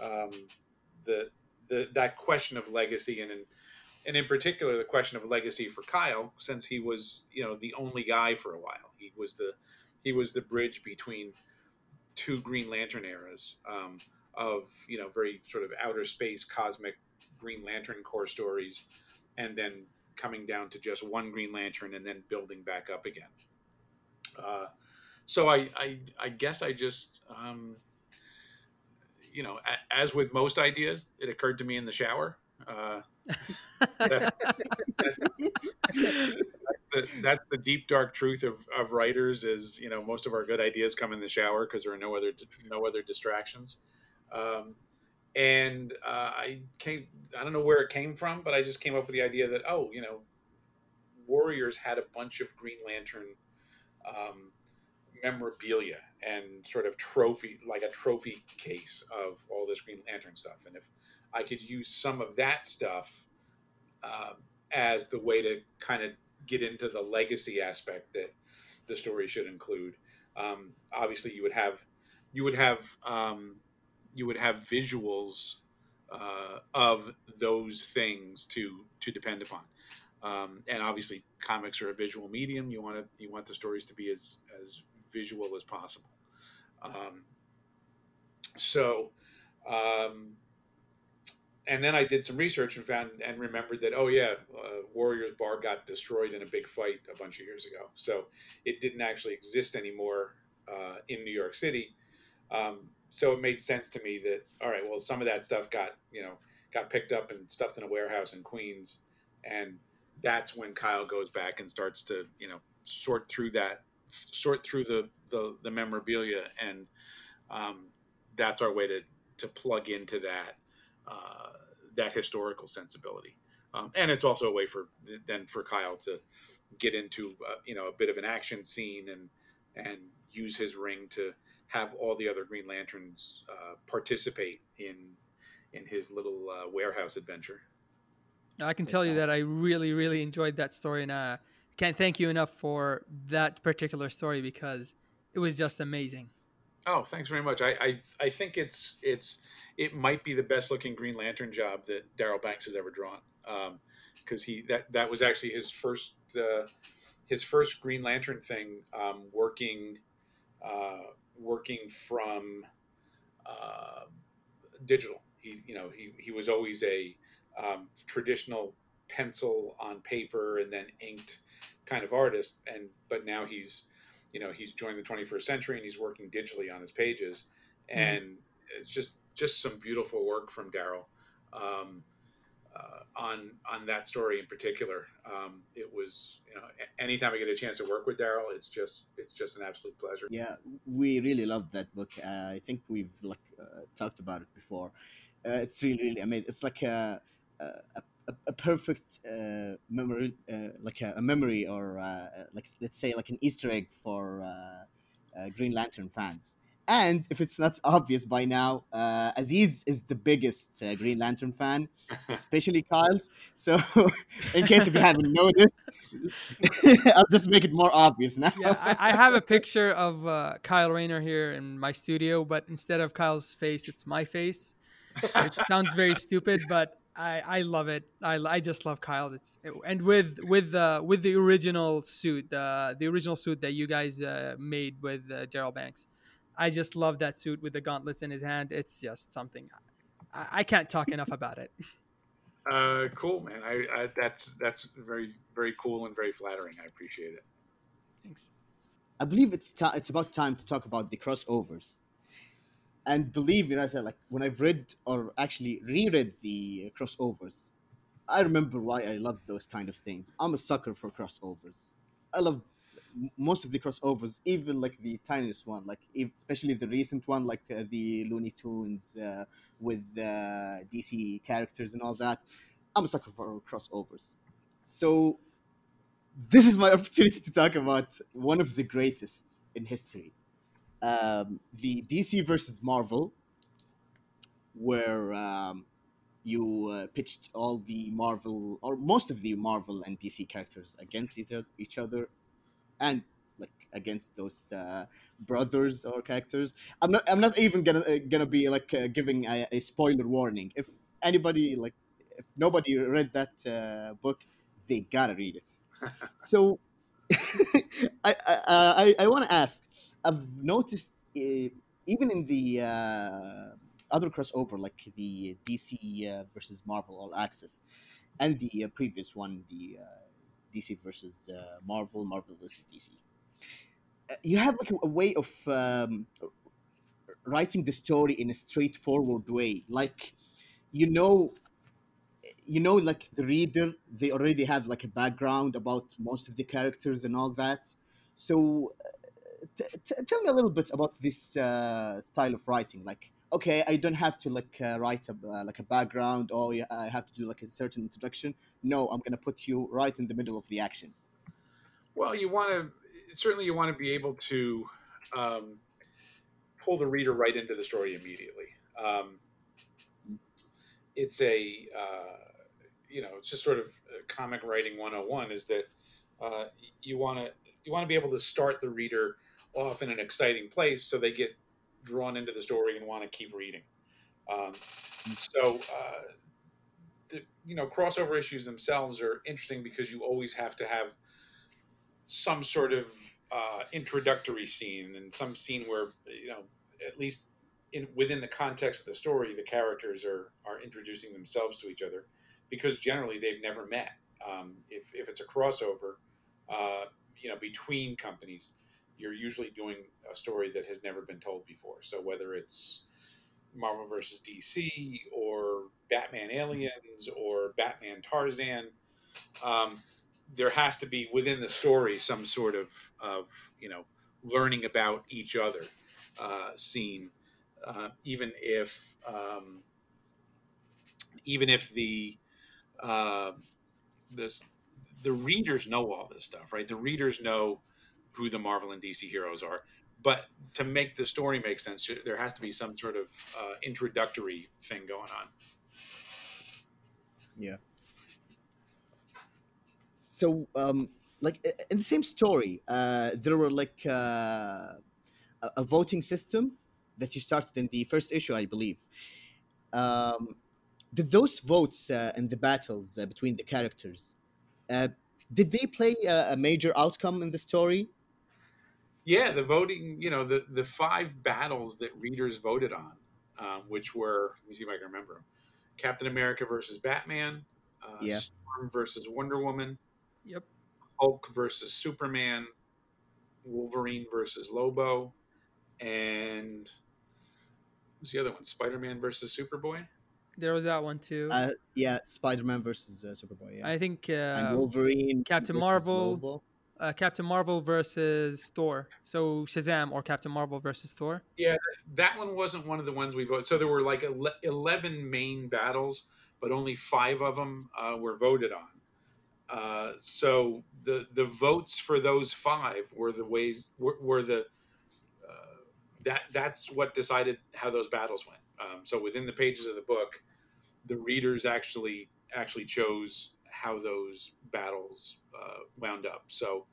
Speaker 4: um, the the that question of legacy and in, and in particular the question of legacy for Kyle since he was you know the only guy for a while he was the he was the bridge between two Green Lantern eras um, of you know very sort of outer space cosmic Green Lantern Corps stories and then coming down to just one Green Lantern and then building back up again. Uh, so I, I, I guess I just um, you know, as with most ideas, it occurred to me in the shower. Uh, that's, that's, the, that's, the, deep dark truth of, of writers is you know most of our good ideas come in the shower because there are no other no other distractions um, and uh, i came i don't know where it came from but i just came up with the idea that oh you know warriors had a bunch of green lantern um, memorabilia and sort of trophy, like a trophy case of all this Green Lantern stuff. And if I could use some of that stuff uh, as the way to kind of get into the legacy aspect that the story should include, um, obviously you would have you would have um, you would have visuals uh, of those things to to depend upon. Um, and obviously, comics are a visual medium. You want to you want the stories to be as as visual as possible. Um, so, um, and then I did some research and found and remembered that oh yeah, uh, Warriors Bar got destroyed in a big fight a bunch of years ago. So it didn't actually exist anymore uh, in New York City. Um, so it made sense to me that all right, well some of that stuff got you know got picked up and stuffed in a warehouse in Queens, and that's when Kyle goes back and starts to you know sort through that sort through the the the memorabilia, and um, that's our way to to plug into that uh, that historical sensibility. Um, and it's also a way for then for Kyle to get into uh, you know a bit of an action scene and and use his ring to have all the other Green Lanterns uh, participate in in his little uh, warehouse adventure.
Speaker 2: I can tell you that I really, really enjoyed that story, and I can't thank you enough for that particular story because it was just amazing.
Speaker 4: Oh, thanks very much. I, I I think it's it's it might be the best looking Green Lantern job that Darryl Banks has ever drawn. Because um, he that that was actually his first uh, his first Green Lantern thing, um, working uh, working from uh, digital. He you know he he was always a um, traditional pencil on paper and then inked kind of artist, and but now he's you know he's joined the 21st century and he's working digitally on his pages mm-hmm. and mm-hmm. it's just just some beautiful work from darryl um, uh, on on that story in particular. Um, it was you know anytime I get a chance to work with darryl it's just it's just an absolute pleasure.
Speaker 3: Yeah, we really loved that book. Uh, I think we've like uh, talked about it before. Uh, it's really really amazing. It's like a a, a, a perfect uh, memory, uh, like a, a, memory, or uh, like let's say like an Easter egg for uh, uh, Green Lantern fans. And if it's not obvious by now, uh, Aziz is the biggest Green Lantern fan, especially Kyle's. So, in case if you haven't noticed, I'll just make it more obvious now.
Speaker 2: yeah, I, I have a picture of Kyle Rayner here in my studio, but instead of Kyle's face, it's my face. It sounds very stupid, but I, I love it. I, I just love Kyle. It's and with with uh, with the original suit, uh, the original suit that you guys uh, made with uh, Darryl Banks. I just love that suit with the gauntlets in his hand. It's just something. I, I can't talk enough about it.
Speaker 4: Uh, cool, man. I, I that's that's very very cool and very flattering. I appreciate it.
Speaker 2: Thanks.
Speaker 3: I believe it's ta- it's about time to talk about the crossovers and believe me, I said like when I've read or actually reread the crossovers, I remember why I love those kind of things. I'm a sucker for crossovers. I love most of the crossovers, even like the tiniest one, like especially the recent one, like uh, the Looney Tunes uh, with uh, DC characters and all that. I'm a sucker for crossovers. So this is my opportunity to talk about one of the greatest in history um, the DC versus Marvel, where um, you uh, pitched all the Marvel or most of the Marvel and DC characters against each other, and like against those uh, brothers or characters. I'm not. I'm not even gonna uh, gonna be like uh, giving a, a, spoiler warning. If anybody like, if nobody read that uh, book, they gotta read it. so, I I I, I want to ask I've noticed uh, even in the uh, other crossover, like the DC uh, versus Marvel All Access, and the uh, previous one, the uh, DC versus uh, Marvel, Marvel versus DC. You have like a, way of um, writing the story in a straightforward way, like you know you know like the reader they already have like a background about most of the characters and all that so t- tell me a little bit about this uh, style of writing. Like, okay, I don't have to like uh, write a, uh, like a background, or I have to do like a certain introduction. No, I'm gonna put you right in the middle of the action.
Speaker 4: Well, you want to certainly you want to be able to um, pull the reader right into the story immediately. Um, it's a uh, you know it's just sort of comic writing 101 is that uh, you want to you want to be able to start the reader off in an exciting place so they get drawn into the story and want to keep reading. Um, so, uh, the, you know, crossover issues themselves are interesting because you always have to have some sort of uh, introductory scene and some scene where, you know, at least in within the context of the story, the characters are, are introducing themselves to each other because generally they've never met. Um, if, if it's a crossover, uh, you know, between companies, you're usually doing a story that has never been told before. So whether it's Marvel versus DC or Batman Aliens or Batman Tarzan, um, there has to be within the story some sort of, of you know learning about each other uh, scene, uh, even if um, even if the uh, this the readers know all this stuff, right? The readers know who the Marvel and DC heroes are, but to make the story make sense, there has to be some sort of uh, introductory thing going on.
Speaker 3: Yeah. So, um, like in the same story, uh, there were like uh, a, voting system that you started in the first issue, I believe. Um, did those votes uh, in the battles uh, between the characters, uh, did they play a major outcome in the story?
Speaker 4: Yeah, the voting, you know, the the five battles that readers voted on, um, which were, let me see if I can remember them: Captain America versus Batman, uh,
Speaker 3: Yeah.
Speaker 4: Storm versus Wonder Woman,
Speaker 2: Yep.
Speaker 4: Hulk versus Superman, Wolverine versus Lobo, and what's the other one? Spider Man versus Superboy.
Speaker 2: There was that one too.
Speaker 3: Uh, yeah, Spider-Man versus uh, Superboy. Yeah,
Speaker 2: I think
Speaker 3: and
Speaker 2: uh,
Speaker 3: Wolverine,
Speaker 2: Captain Marvel,
Speaker 3: Lobo.
Speaker 2: Uh, Captain Marvel versus Thor. So Shazam or Captain Marvel versus Thor.
Speaker 4: Yeah, that one wasn't one of the ones we voted. So there were like ele- eleven main battles, but only five of them uh, were voted on. Uh, so the the votes for those five were the ways were, were the uh, that that's what decided how those battles went. Um, so within the pages of the book, the readers actually actually chose how those battles uh, wound up. So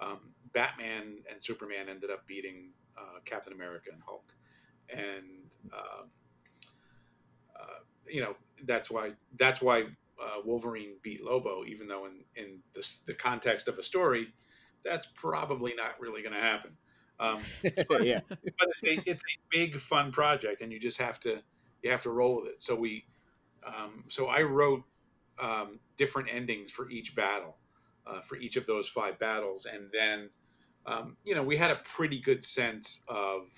Speaker 4: um, Batman and Superman ended up beating uh, Captain America and Hulk, and um, uh, you know that's why that's why uh, Wolverine beat Lobo, even though in in the, the context of a story, that's probably not really going to happen. Um,
Speaker 3: yeah,
Speaker 4: but it's a, it's a big fun project, and you just have to you have to roll with it. So we, um, so I wrote um, different endings for each battle, uh, for each of those five battles, and then um, you know we had a pretty good sense of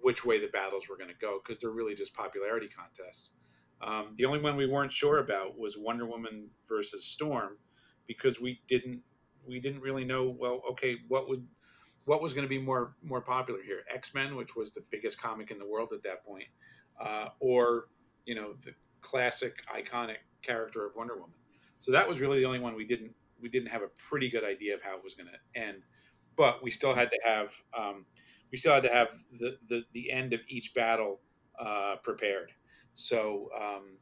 Speaker 4: which way the battles were going to go because they're really just popularity contests. Um, the only one we weren't sure about was Wonder Woman versus Storm because we didn't we didn't really know well okay what would what was going to be more more popular here x-men which was the biggest comic in the world at that point uh, or you know the classic iconic character of wonder woman so that was really the only one we didn't we didn't have a pretty good idea of how it was going to end but we still had to have um, we still had to have the, the the end of each battle uh, prepared so um,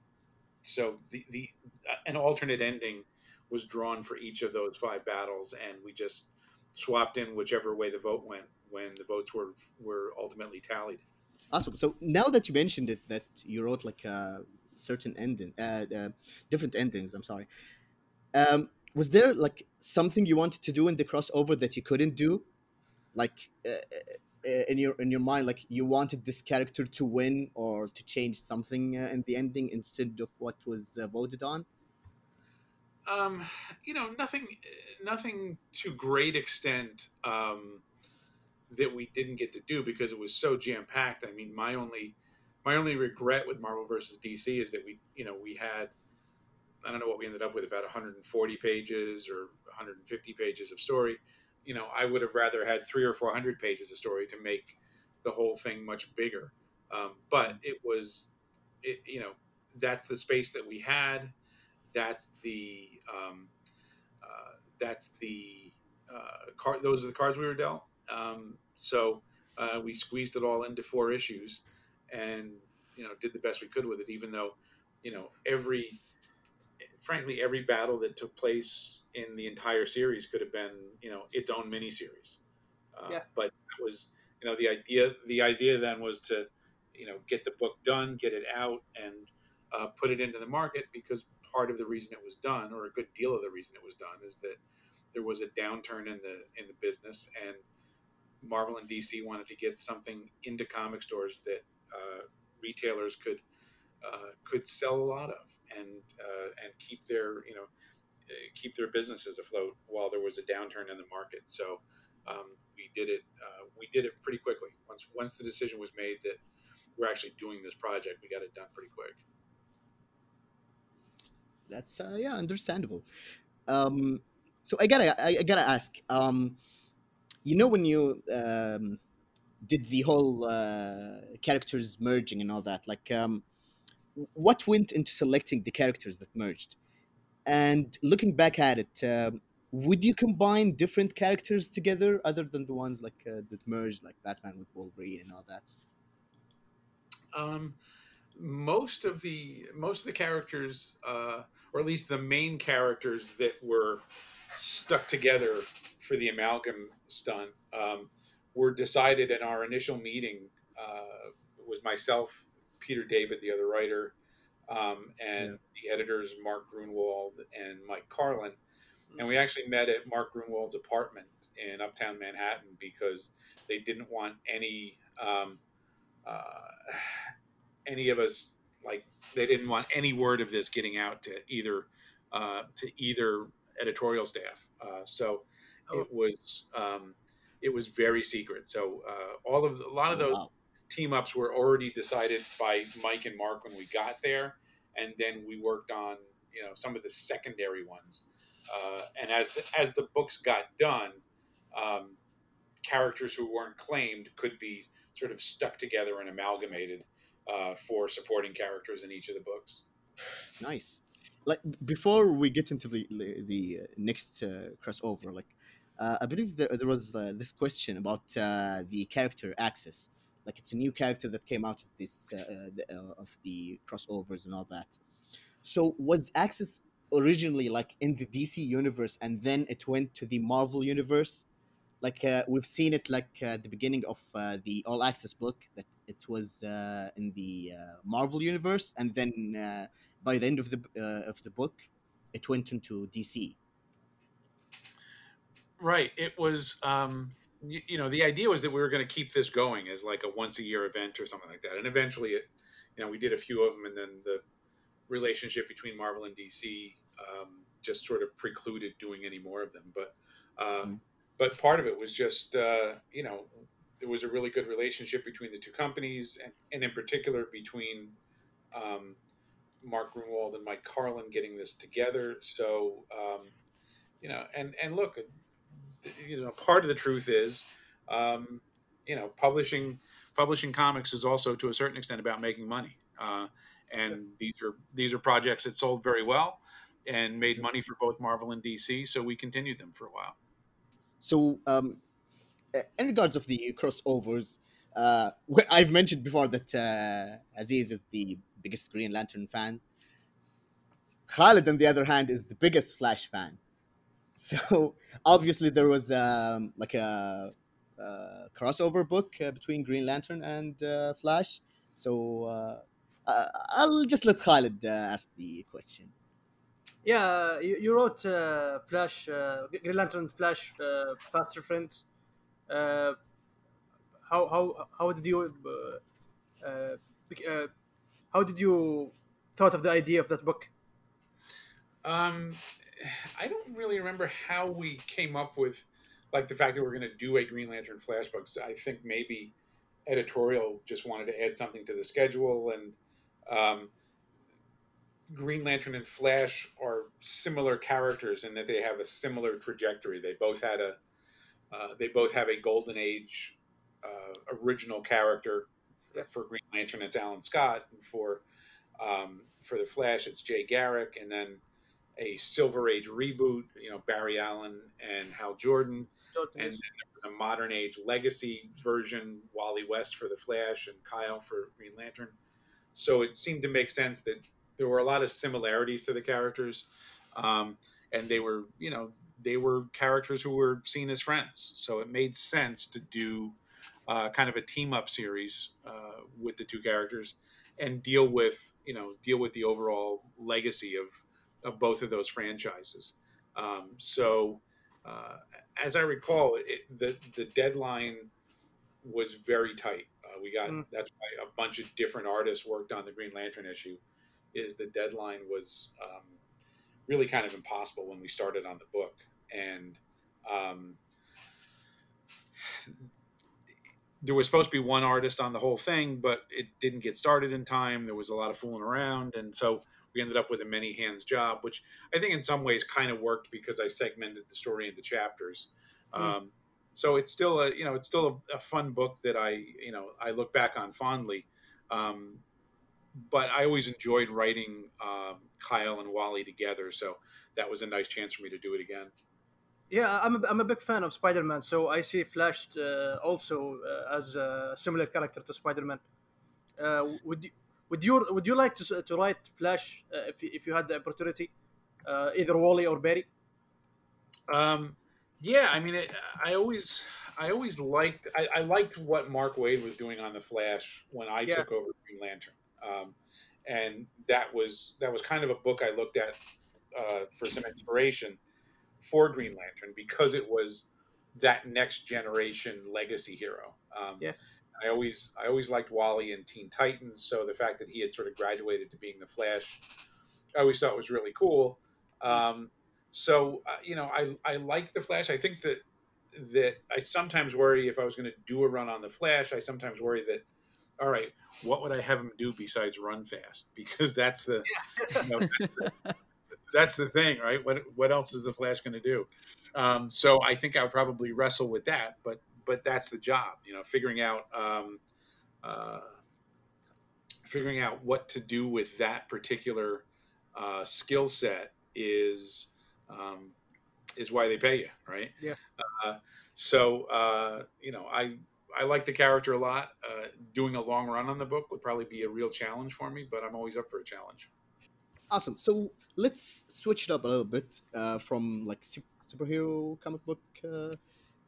Speaker 4: so the the uh, an alternate ending was drawn for each of those five battles and we just swapped in whichever way the vote went when the votes were were ultimately tallied.
Speaker 3: awesome. So now that you mentioned it, that you wrote like a certain ending, uh, uh, different endings. I'm sorry. Um, was there like something you wanted to do in the crossover that you couldn't do, like uh, uh, in your in your mind, like you wanted this character to win or to change something uh, in the ending instead of what was uh, voted on?
Speaker 4: Um, you know, nothing, nothing to great extent um, that we didn't get to do because it was so jam packed. I mean, my only, my only regret with Marvel versus DC is that we, you know, we had, I don't know what we ended up with, about 140 pages or 150 pages of story. You know, I would have rather had three or 400 pages of story to make the whole thing much bigger. Um, but it was, it, you know, that's the space that we had that's the um, uh, that's the uh. Those are the cards we were dealt. Um, so uh, we squeezed it all into four issues, and you know did the best we could with it. Even though you know every, frankly, every battle that took place in the entire series could have been you know its own mini series. Uh,
Speaker 5: Yeah.
Speaker 4: But it was you know the idea. The idea then was to you know get the book done, get it out, and uh, put it into the market because part of the reason it was done, or a good deal of the reason it was done, is that there was a downturn in the in the business, and Marvel and DC wanted to get something into comic stores that uh, retailers could uh, could sell a lot of, and uh, and keep their you know uh, keep their businesses afloat while there was a downturn in the market. So um, we did it we did it pretty quickly. Once once the decision was made that we're actually doing this project, we got it done pretty quick.
Speaker 3: That's uh, yeah, understandable. Um, so I gotta I, I gotta ask. Um, you know when you um, did the whole uh, characters merging and all that, like um, what went into selecting the characters that merged? And looking back at it, um, would you combine different characters together other than the ones like uh, that merged, like Batman with Wolverine and all that?
Speaker 4: Um, most of the most of the characters, uh, or at least the main characters that were stuck together for the amalgam stunt, um, were decided in our initial meeting. Uh, was myself, Peter David, the other writer, um, and the editors Mark Gruenwald and Mike Carlin. And we actually met at Mark Gruenwald's apartment in Uptown Manhattan because they didn't want any um, uh, any of us like they didn't want any word of this getting out to either uh, to either editorial staff. Uh, so
Speaker 5: Oh.
Speaker 4: it was um, it was very secret. So uh, all of the, a lot of
Speaker 3: Oh,
Speaker 4: those
Speaker 3: wow.
Speaker 4: Team ups were already decided by Mike and Mark when we got there, and then we worked on you know some of the secondary ones. Uh, and as the, as the books got done, um, characters who weren't claimed could be sort of stuck together and amalgamated uh, for supporting characters in each of the books.
Speaker 3: It's nice. Like before we get into the the, uh, next uh, crossover, like uh, I believe there, there was uh, this question about uh, the character access. Like it's a new character that came out of this uh, uh, the, uh, of the crossovers and all that. So was access originally like in the DC universe, and then it went to the Marvel universe? Like uh, we've seen it like uh, the beginning of uh, the All Access book that it was in the Marvel universe, and then. By the end of the of the book, it went into DC.
Speaker 4: Right. It was, um, you, you know, the idea was that we were going to keep this going as like a once a year event or something like that. And eventually, it, you know, we did a few of them, and then the relationship between Marvel and DC um, just sort of precluded doing any more of them. But, uh,
Speaker 3: Mm.
Speaker 4: but part of it was just, uh, you know, there was a really good relationship between the two companies, and, and in particular between um, Mark Gruenwald and Mike Carlin getting this together. So, um, you know, and and look, you know, part of the truth is, um, you know, publishing publishing comics is also to a certain extent about making money. Uh, and these are these are projects that sold very well and made money for both Marvel and DC. So we continued them for a while.
Speaker 3: So, um, in regards of the crossovers, uh, I've mentioned before that uh, Aziz is the biggest Green Lantern fan. Khaled, on the other hand, is the biggest Flash fan. So obviously there was um, like a, uh crossover book uh, between Green Lantern and uh, Flash. So uh, uh, I'll just let Khaled uh, ask the question.
Speaker 5: Yeah, you, you wrote uh, Flash, uh, Green Lantern Flash, uh, Faster Friends. Uh, how how how did you uh, uh, uh, how did you thought of the idea of that book?
Speaker 4: Um, I don't really remember how we came up with like the fact that we're going to do a Green Lantern Flash book. So I think maybe editorial just wanted to add something to the schedule, and um, Green Lantern and Flash are similar characters in that they have a similar trajectory. They both had a uh, they both have a Golden Age uh, original character. For Green Lantern, it's Alan Scott, and for um, for the Flash, it's Jay Garrick, and then a Silver Age reboot. You know, Barry Allen and Hal Jordan,
Speaker 5: Jordan,
Speaker 4: and then there was a modern age legacy version, Wally West for the Flash and Kyle for Green Lantern. So it seemed to make sense that there were a lot of similarities to the characters, um, and they were, you know, they were characters who were seen as friends. So it made sense to do uh, kind of a team up series uh, with the two characters and deal with, you know, deal with the overall legacy of of both of those franchises. Um, so uh, as I recall, it, the the deadline was very tight. Uh, we got
Speaker 5: Mm.
Speaker 4: that's why a bunch of different artists worked on the Green Lantern issue. Is the deadline was um, really kind of impossible when we started on the book, and um, there was supposed to be one artist on the whole thing, but it didn't get started in time. There was a lot of fooling around, and so we ended up with a many hands job, which I think in some ways kind of worked because I segmented the story into chapters.
Speaker 5: Mm.
Speaker 4: Um, so it's still a you know it's still a, a, fun book that I you know I look back on fondly. Um, but I always enjoyed writing um, Kyle and Wally together, so that was a nice chance for me to do it again.
Speaker 5: Yeah, I'm a, I'm a big fan of Spider-Man, so I see Flash uh, also uh, as a similar character to Spider-Man. Uh, would you would you would you like to, to write Flash uh, if if you had the opportunity, uh, either Wally or Barry?
Speaker 4: Um, yeah, I mean, it, I always I always liked I, I, liked what Mark Waid was doing on the Flash when I yeah. took over Green Lantern, um, and that was that was kind of a book I looked at uh, for some inspiration for Green Lantern because it was that next generation legacy hero. Um,
Speaker 5: yeah.
Speaker 4: I always I always liked Wally and Teen Titans, so the fact that he had sort of graduated to being the Flash, I always thought was really cool. Um, so uh, you know, I I like the Flash. I think that that I sometimes worry if I was going to do a run on the Flash, I sometimes worry that all right, what would I have him do besides run fast? Because that's the, you know, that's, the that's the thing, right? What what else is the Flash going to do? Um, so I think I would probably wrestle with that, but but that's the job, you know, figuring out um, uh, figuring out what to do with that particular uh, skill set is um, is why they pay you, right?
Speaker 5: Yeah.
Speaker 4: Uh, so uh, you know, I I like the character a lot. Uh, doing a long run on the book would probably be a real challenge for me, but I'm always up for a challenge.
Speaker 3: Awesome. So let's switch it up a little bit uh, from like superhero comic book uh,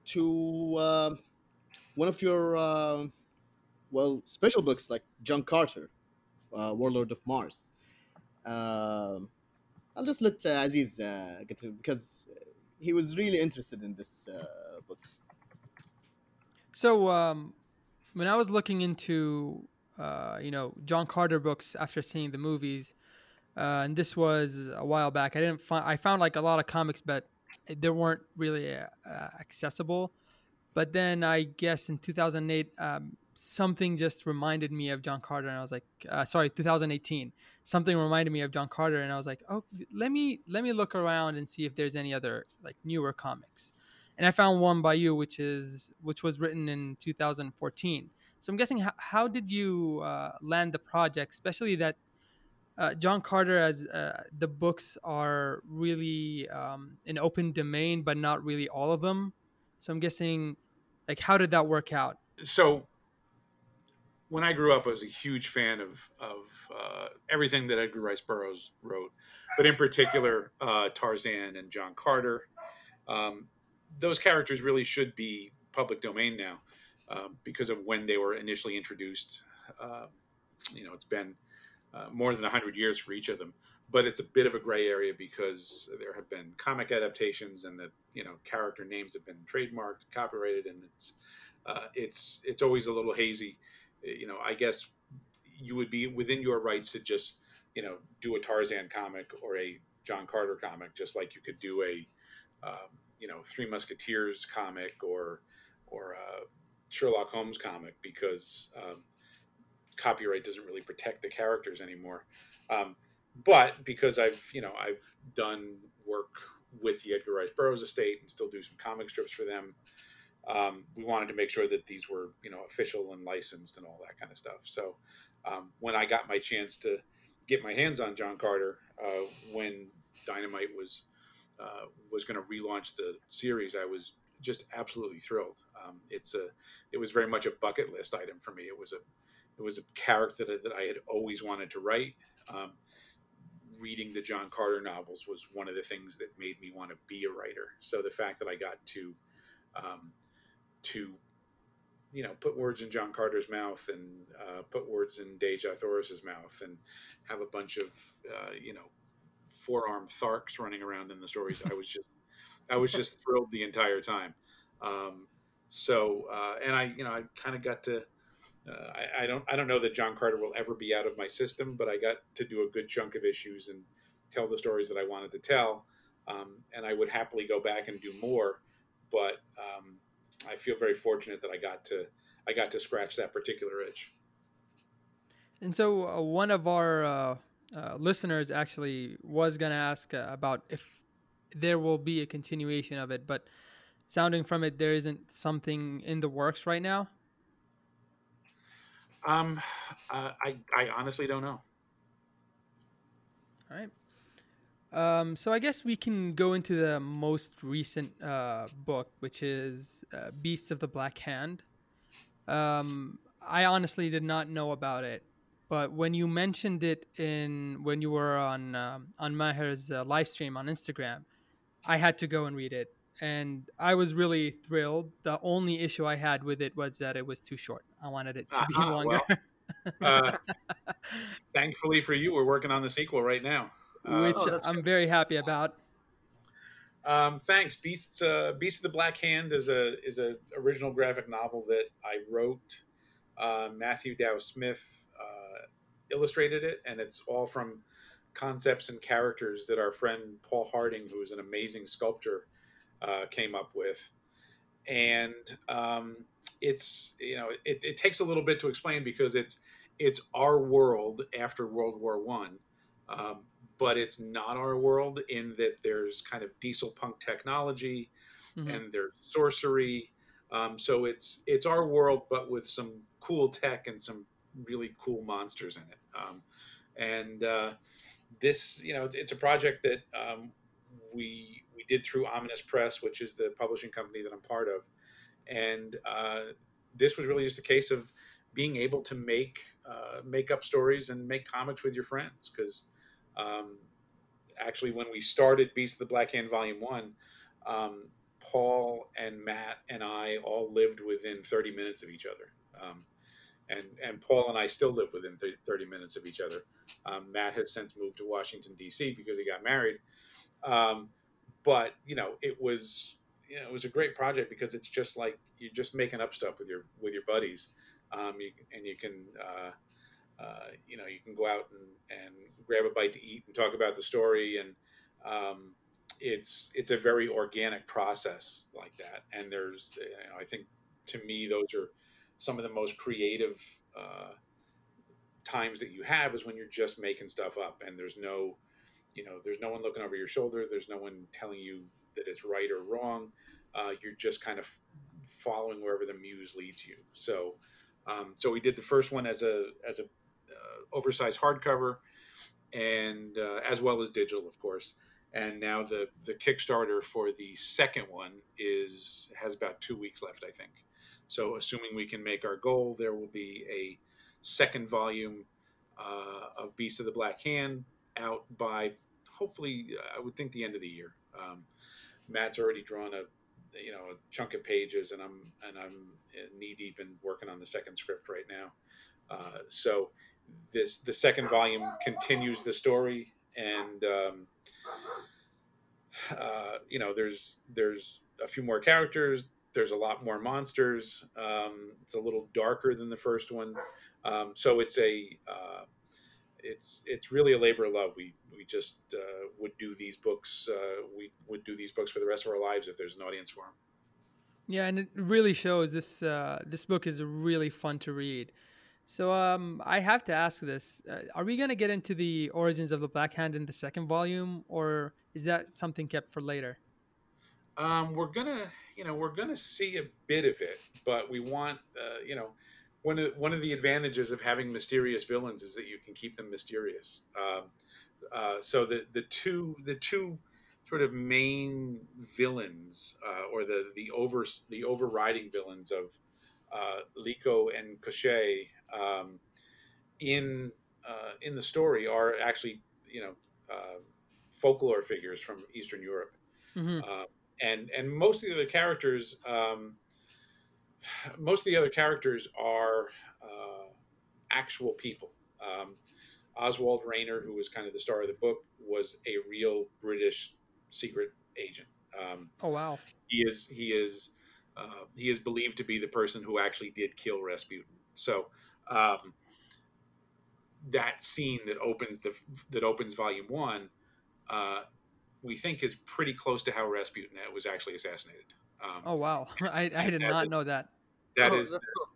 Speaker 3: to uh, one of your uh, well special books like John Carter, uh, Warlord of Mars. Um, I'll just let uh, Aziz get to because he was really interested in this book.
Speaker 2: So um, when I was looking into you know John Carter books after seeing the movies uh, and this was a while back. I didn't find I found like a lot of comics, but they weren't really uh, accessible. But then I guess in 2008, um, something just reminded me of John Carter, and I was like, uh, sorry, 2018. Something reminded me of John Carter, and I was like, oh, let me let me look around and see if there's any other like newer comics. And I found one by you, which is which was written in 2014. So I'm guessing how, how did you uh, land the project, especially that uh, John Carter as uh, the books are really um, an open domain, but not really all of them. So I'm guessing, like, how did that work out?
Speaker 4: So when I grew up, I was a huge fan of of uh, everything that Edgar Rice Burroughs wrote, but in particular uh, Tarzan and John Carter. Um, those characters really should be public domain now um, because of when they were initially introduced. Uh, you know, it's been uh, more than 100 years for each of them. But it's a bit of a gray area because there have been comic adaptations and the you know character names have been trademarked copyrighted and it's uh, it's it's always a little hazy. You know i guess you would be within your rights to just you know do a tarzan comic or a john carter comic just like you could do a um, you know three musketeers comic or or a sherlock holmes comic because um, copyright doesn't really protect the characters anymore. Um, but because I've you know I've done work with the Edgar Rice Burroughs estate and still do some comic strips for them, um, we wanted to make sure that these were you know official and licensed and all that kind of stuff. So um, when I got my chance to get my hands on John Carter uh, when Dynamite was uh, was going to relaunch the series, I was just absolutely thrilled. Um, it's a it was very much a bucket list item for me. It was a it was a character that, that I had always wanted to write. Um, reading the John Carter novels was one of the things that made me want to be a writer. So the fact that I got to um, to you know put words in John Carter's mouth and uh, put words in Dejah Thoris's mouth and have a bunch of uh, you know four-armed Tharks running around in the stories, I was just I was just thrilled the entire time. Um, so uh, and I you know I kind of got to uh, I, I, don't I don't know that John Carter will ever be out of my system, but I got to do a good chunk of issues and tell the stories that I wanted to tell. Um, and I would happily go back and do more, but um, I feel very fortunate that I got to I got to scratch that particular itch.
Speaker 2: And so uh, one of our uh, uh listeners actually was going to ask uh, about if there will be a continuation of it, but sounding from it there isn't something in the works right now.
Speaker 4: Um, uh, I I honestly don't know.
Speaker 2: All right. Um, so I guess we can go into the most recent uh, book, which is uh, Beasts of the Black Hand. Um, I honestly did not know about it, but when you mentioned it in when you were on um, on Maher's uh, live stream on Instagram, I had to go and read it, and I was really thrilled. The only issue I had with it was that it was too short. I wanted it to be
Speaker 4: Uh-huh,
Speaker 2: longer.
Speaker 4: Uh, thankfully for you, we're working on the sequel right now. Uh,
Speaker 2: which
Speaker 5: Oh,
Speaker 2: I'm
Speaker 5: good.
Speaker 2: very happy about.
Speaker 4: Um, thanks. Beasts, uh, Beasts of the Black Hand is a is a original graphic novel that I wrote. Uh, Matthew Dow Smith uh, illustrated it, and it's all from concepts and characters that our friend Paul Harding, who is an amazing sculptor, uh, came up with. And um, it's you know it, it takes a little bit to explain because it's it's our world after World War One. Um, but it's not our world in that there's kind of diesel punk technology
Speaker 2: Mhm.
Speaker 4: and there's sorcery. Um, so it's it's our world, but with some cool tech and some really cool monsters in it. Um, and uh, this, you know, it's a project that um, we we did through Ominous Press, which is the publishing company that I'm part of. And uh, this was really just a case of being able to make uh, make up stories and make comics with your friends. Because um, actually when we started beast of the black hand volume one um, paul and matt and i all lived within 30 minutes of each other. Um, and and paul and i still live within 30 minutes of each other. Um, matt has since moved to washington d.c because he got married. Um, but you know it was you know, it was a great project because it's just like you're just making up stuff with your with your buddies um, you, and you can uh, uh, you know, you can go out and, and grab a bite to eat and talk about the story, and um, it's it's a very organic process like that. And there's, you know, I think, to me, those are some of the most creative uh, times that you have is when you're just making stuff up, and there's no, you know, there's no one looking over your shoulder. There's no one telling you that it's right or wrong. Uh, you're just kind of following wherever the muse leads you. So. Um, so we did the first one as a as a uh, oversized hardcover, and uh, as well as digital, of course. And now the the Kickstarter for the second one is has about two weeks left, I think. So assuming we can make our goal, there will be a second volume uh, of Beast of the Black Hand out by hopefully I would think the end of the year. Um, Matt's already drawn a you know a chunk of pages, and I'm and I'm knee deep in working on the second script right now. Uh, so this the second volume continues the story, and um, uh, you know there's there's a few more characters. There's a lot more monsters. Um, it's a little darker than the first one, um, so it's a uh, it's it's really a labor of love. We we just uh, would do these books. Uh, we would do these books for the rest of our lives if there's an audience for them.
Speaker 2: Yeah, and it really shows this. Uh, this book is really fun to read. So um, I have to ask this: uh, Are we going to get into the origins of the Black Hand in the second volume, or is that something kept for later?
Speaker 4: Um, we're gonna, you know, we're gonna see a bit of it, but we want, uh, you know, one of one of the advantages of having mysterious villains is that you can keep them mysterious. Um, uh, so the the two the two sort of main villains, uh, or the the over the overriding villains of uh, Likho and Koschei um, in uh, in the story are actually you know uh, folklore figures from Eastern Europe.
Speaker 2: hmm
Speaker 4: Uh, and and most of the other characters, um, most of the other characters are uh, actual people. Um, Oswald Rayner, who was kind of the star of the book, was a real British secret agent. Um,
Speaker 2: Oh wow!
Speaker 4: he is he is uh, he is believed to be the person who actually did kill Rasputin. So um, that scene that opens the that opens volume one, uh, we think is pretty close to how Rasputin was actually assassinated. Um,
Speaker 2: Oh wow! I, I did not
Speaker 4: is-
Speaker 2: know that.
Speaker 4: that
Speaker 5: Oh,
Speaker 4: is
Speaker 5: that's cool.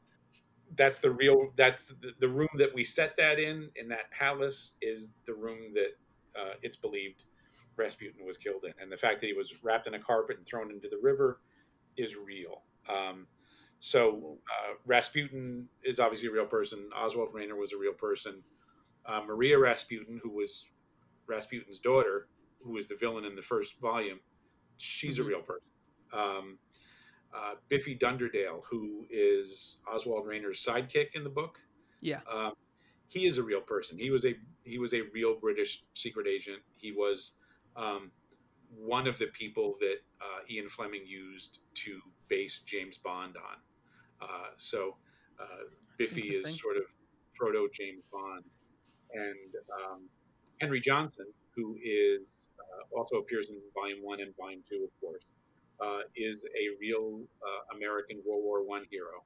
Speaker 4: that's the real that's the, the room that we set that in in that palace is the room that uh, it's believed Rasputin was killed in, and the fact that he was wrapped in a carpet and thrown into the river is real. Um, so uh, Rasputin is obviously a real person. Oswald Rayner was a real person. Uh, Maria Rasputin, who was Rasputin's daughter, who was the villain in the first volume, she's
Speaker 2: Mhm.
Speaker 4: a real person. Um, uh, Biffy Dunderdale, who is Oswald Rayner's sidekick in the book,
Speaker 2: Yeah.
Speaker 4: um, he is a real person. He was a he was a real British secret agent. He was um, one of the people that uh, Ian Fleming used to base James Bond on. Uh, so uh, Biffy is sort of proto James Bond, and um, Henry Johnson, who is uh, also appears in Volume One and Volume Two, of course, uh, is a real uh, American World War One hero,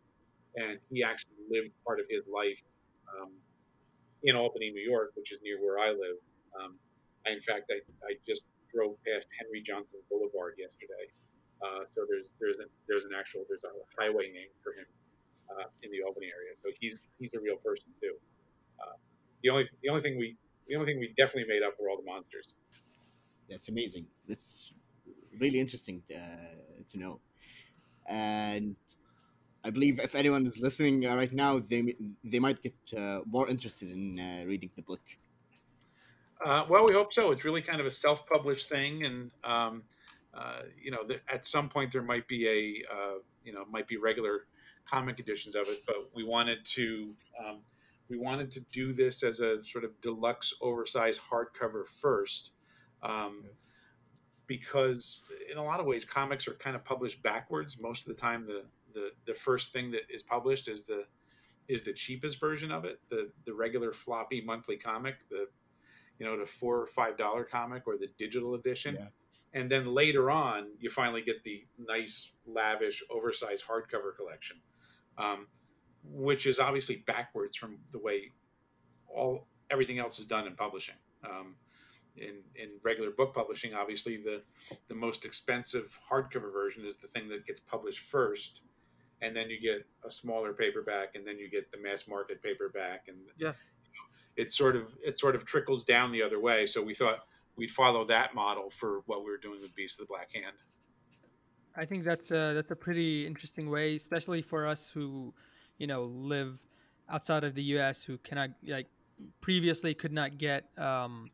Speaker 4: and he actually lived part of his life um, in Albany, New York, which is near where I live. Um, I, in fact, I, I just drove past Henry Johnson Boulevard yesterday. Uh, so there's there's a, there's an actual there's a highway named for him uh, in the Albany area. So he's he's a real person too. Uh, the only the only thing we the only thing we definitely made up were all the monsters.
Speaker 3: That's amazing. That's really interesting uh, to know. And I believe if anyone is listening uh, right now, they they might get uh, more interested in uh, reading the book.
Speaker 4: Uh, well, we hope so. It's really kind of a self-published thing, and um, uh, you know, there, at some point there might be a uh, you know might be regular comic editions of it, but we wanted to um, we wanted to do this as a sort of deluxe, oversized hardcover first, um, because in a lot of ways comics are kind of published backwards. Most of the time, the the the first thing that is published is the is the cheapest version of it, the the regular floppy monthly comic, the you know, the four or five dollar comic or the digital edition.
Speaker 3: Yeah.
Speaker 4: And then later on, you finally get the nice, lavish, oversized hardcover collection, um, which is obviously backwards from the way all everything else is done in publishing. Um, in in regular book publishing, obviously the the most expensive hardcover version is the thing that gets published first, and then you get a smaller paperback, and then you get the mass market paperback, and
Speaker 5: Yeah.
Speaker 4: it sort of it sort of trickles down the other way. So we thought we'd follow that model for what we were doing with Beast of the Black Hand.
Speaker 2: I think that's a that's a pretty interesting way, especially for us who, you know, live outside of the U.S. who cannot like previously could not get, um,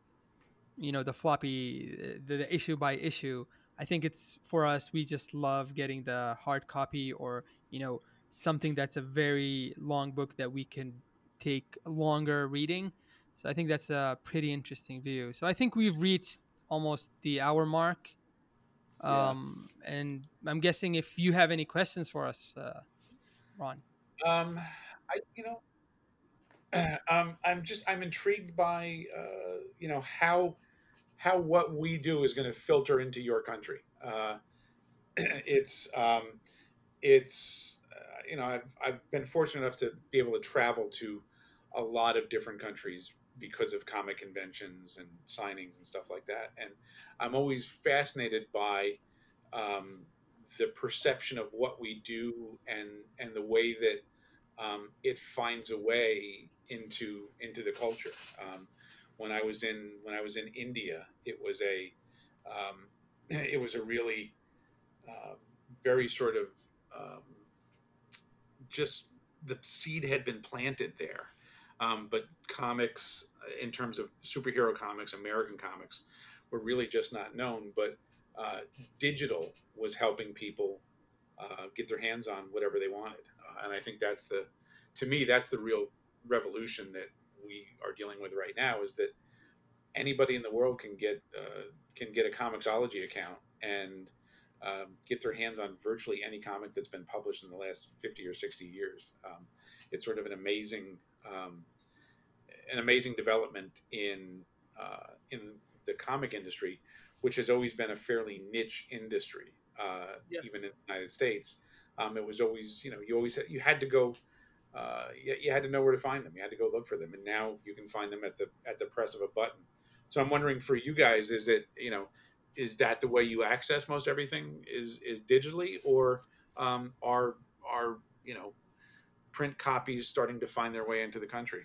Speaker 2: you know, the floppy the, the issue by issue. I think it's for us. We just love getting the hard copy or you know something that's a very long book that we can take longer reading. So I think that's a pretty interesting view. So I think we've reached almost the hour mark.
Speaker 3: Yeah.
Speaker 2: Um, and I'm guessing if you have any questions for us, uh, Ron.
Speaker 4: Um, I you know, um, I'm just I'm intrigued by uh, you know how how what we do is going to filter into your country. Uh, it's um, it's uh, you know I've I've been fortunate enough to be able to travel to a lot of different countries because of comic conventions and signings and stuff like that, and I'm always fascinated by um, the perception of what we do and and the way that um, it finds a way into into the culture. Um, when I was in when I was in India, it was a um, it was a really uh, very sort of um, just the seed had been planted there. Um, but comics, uh, in terms of superhero comics, American comics, were really just not known. But uh, digital was helping people uh, get their hands on whatever they wanted, uh, and I think that's the, to me, that's the real revolution that we are dealing with right now. Is that anybody in the world can get uh, can get a Comixology account and um, get their hands on virtually any comic that's been published in the last 50 or 60 years. Um, it's sort of an amazing, um, an amazing development in uh, in the comic industry, which has always been a fairly niche industry, uh,
Speaker 5: Yeah.
Speaker 4: even in the United States. Um, it was always, you know, you always had, you had to go, uh, you, you had to know where to find them. You had to go look for them, and now you can find them at the at the press of a button. So I'm wondering for you guys, is it you know, is that the way you access most everything? Is is digitally, or um, are are you know, print copies starting to find their way into the country?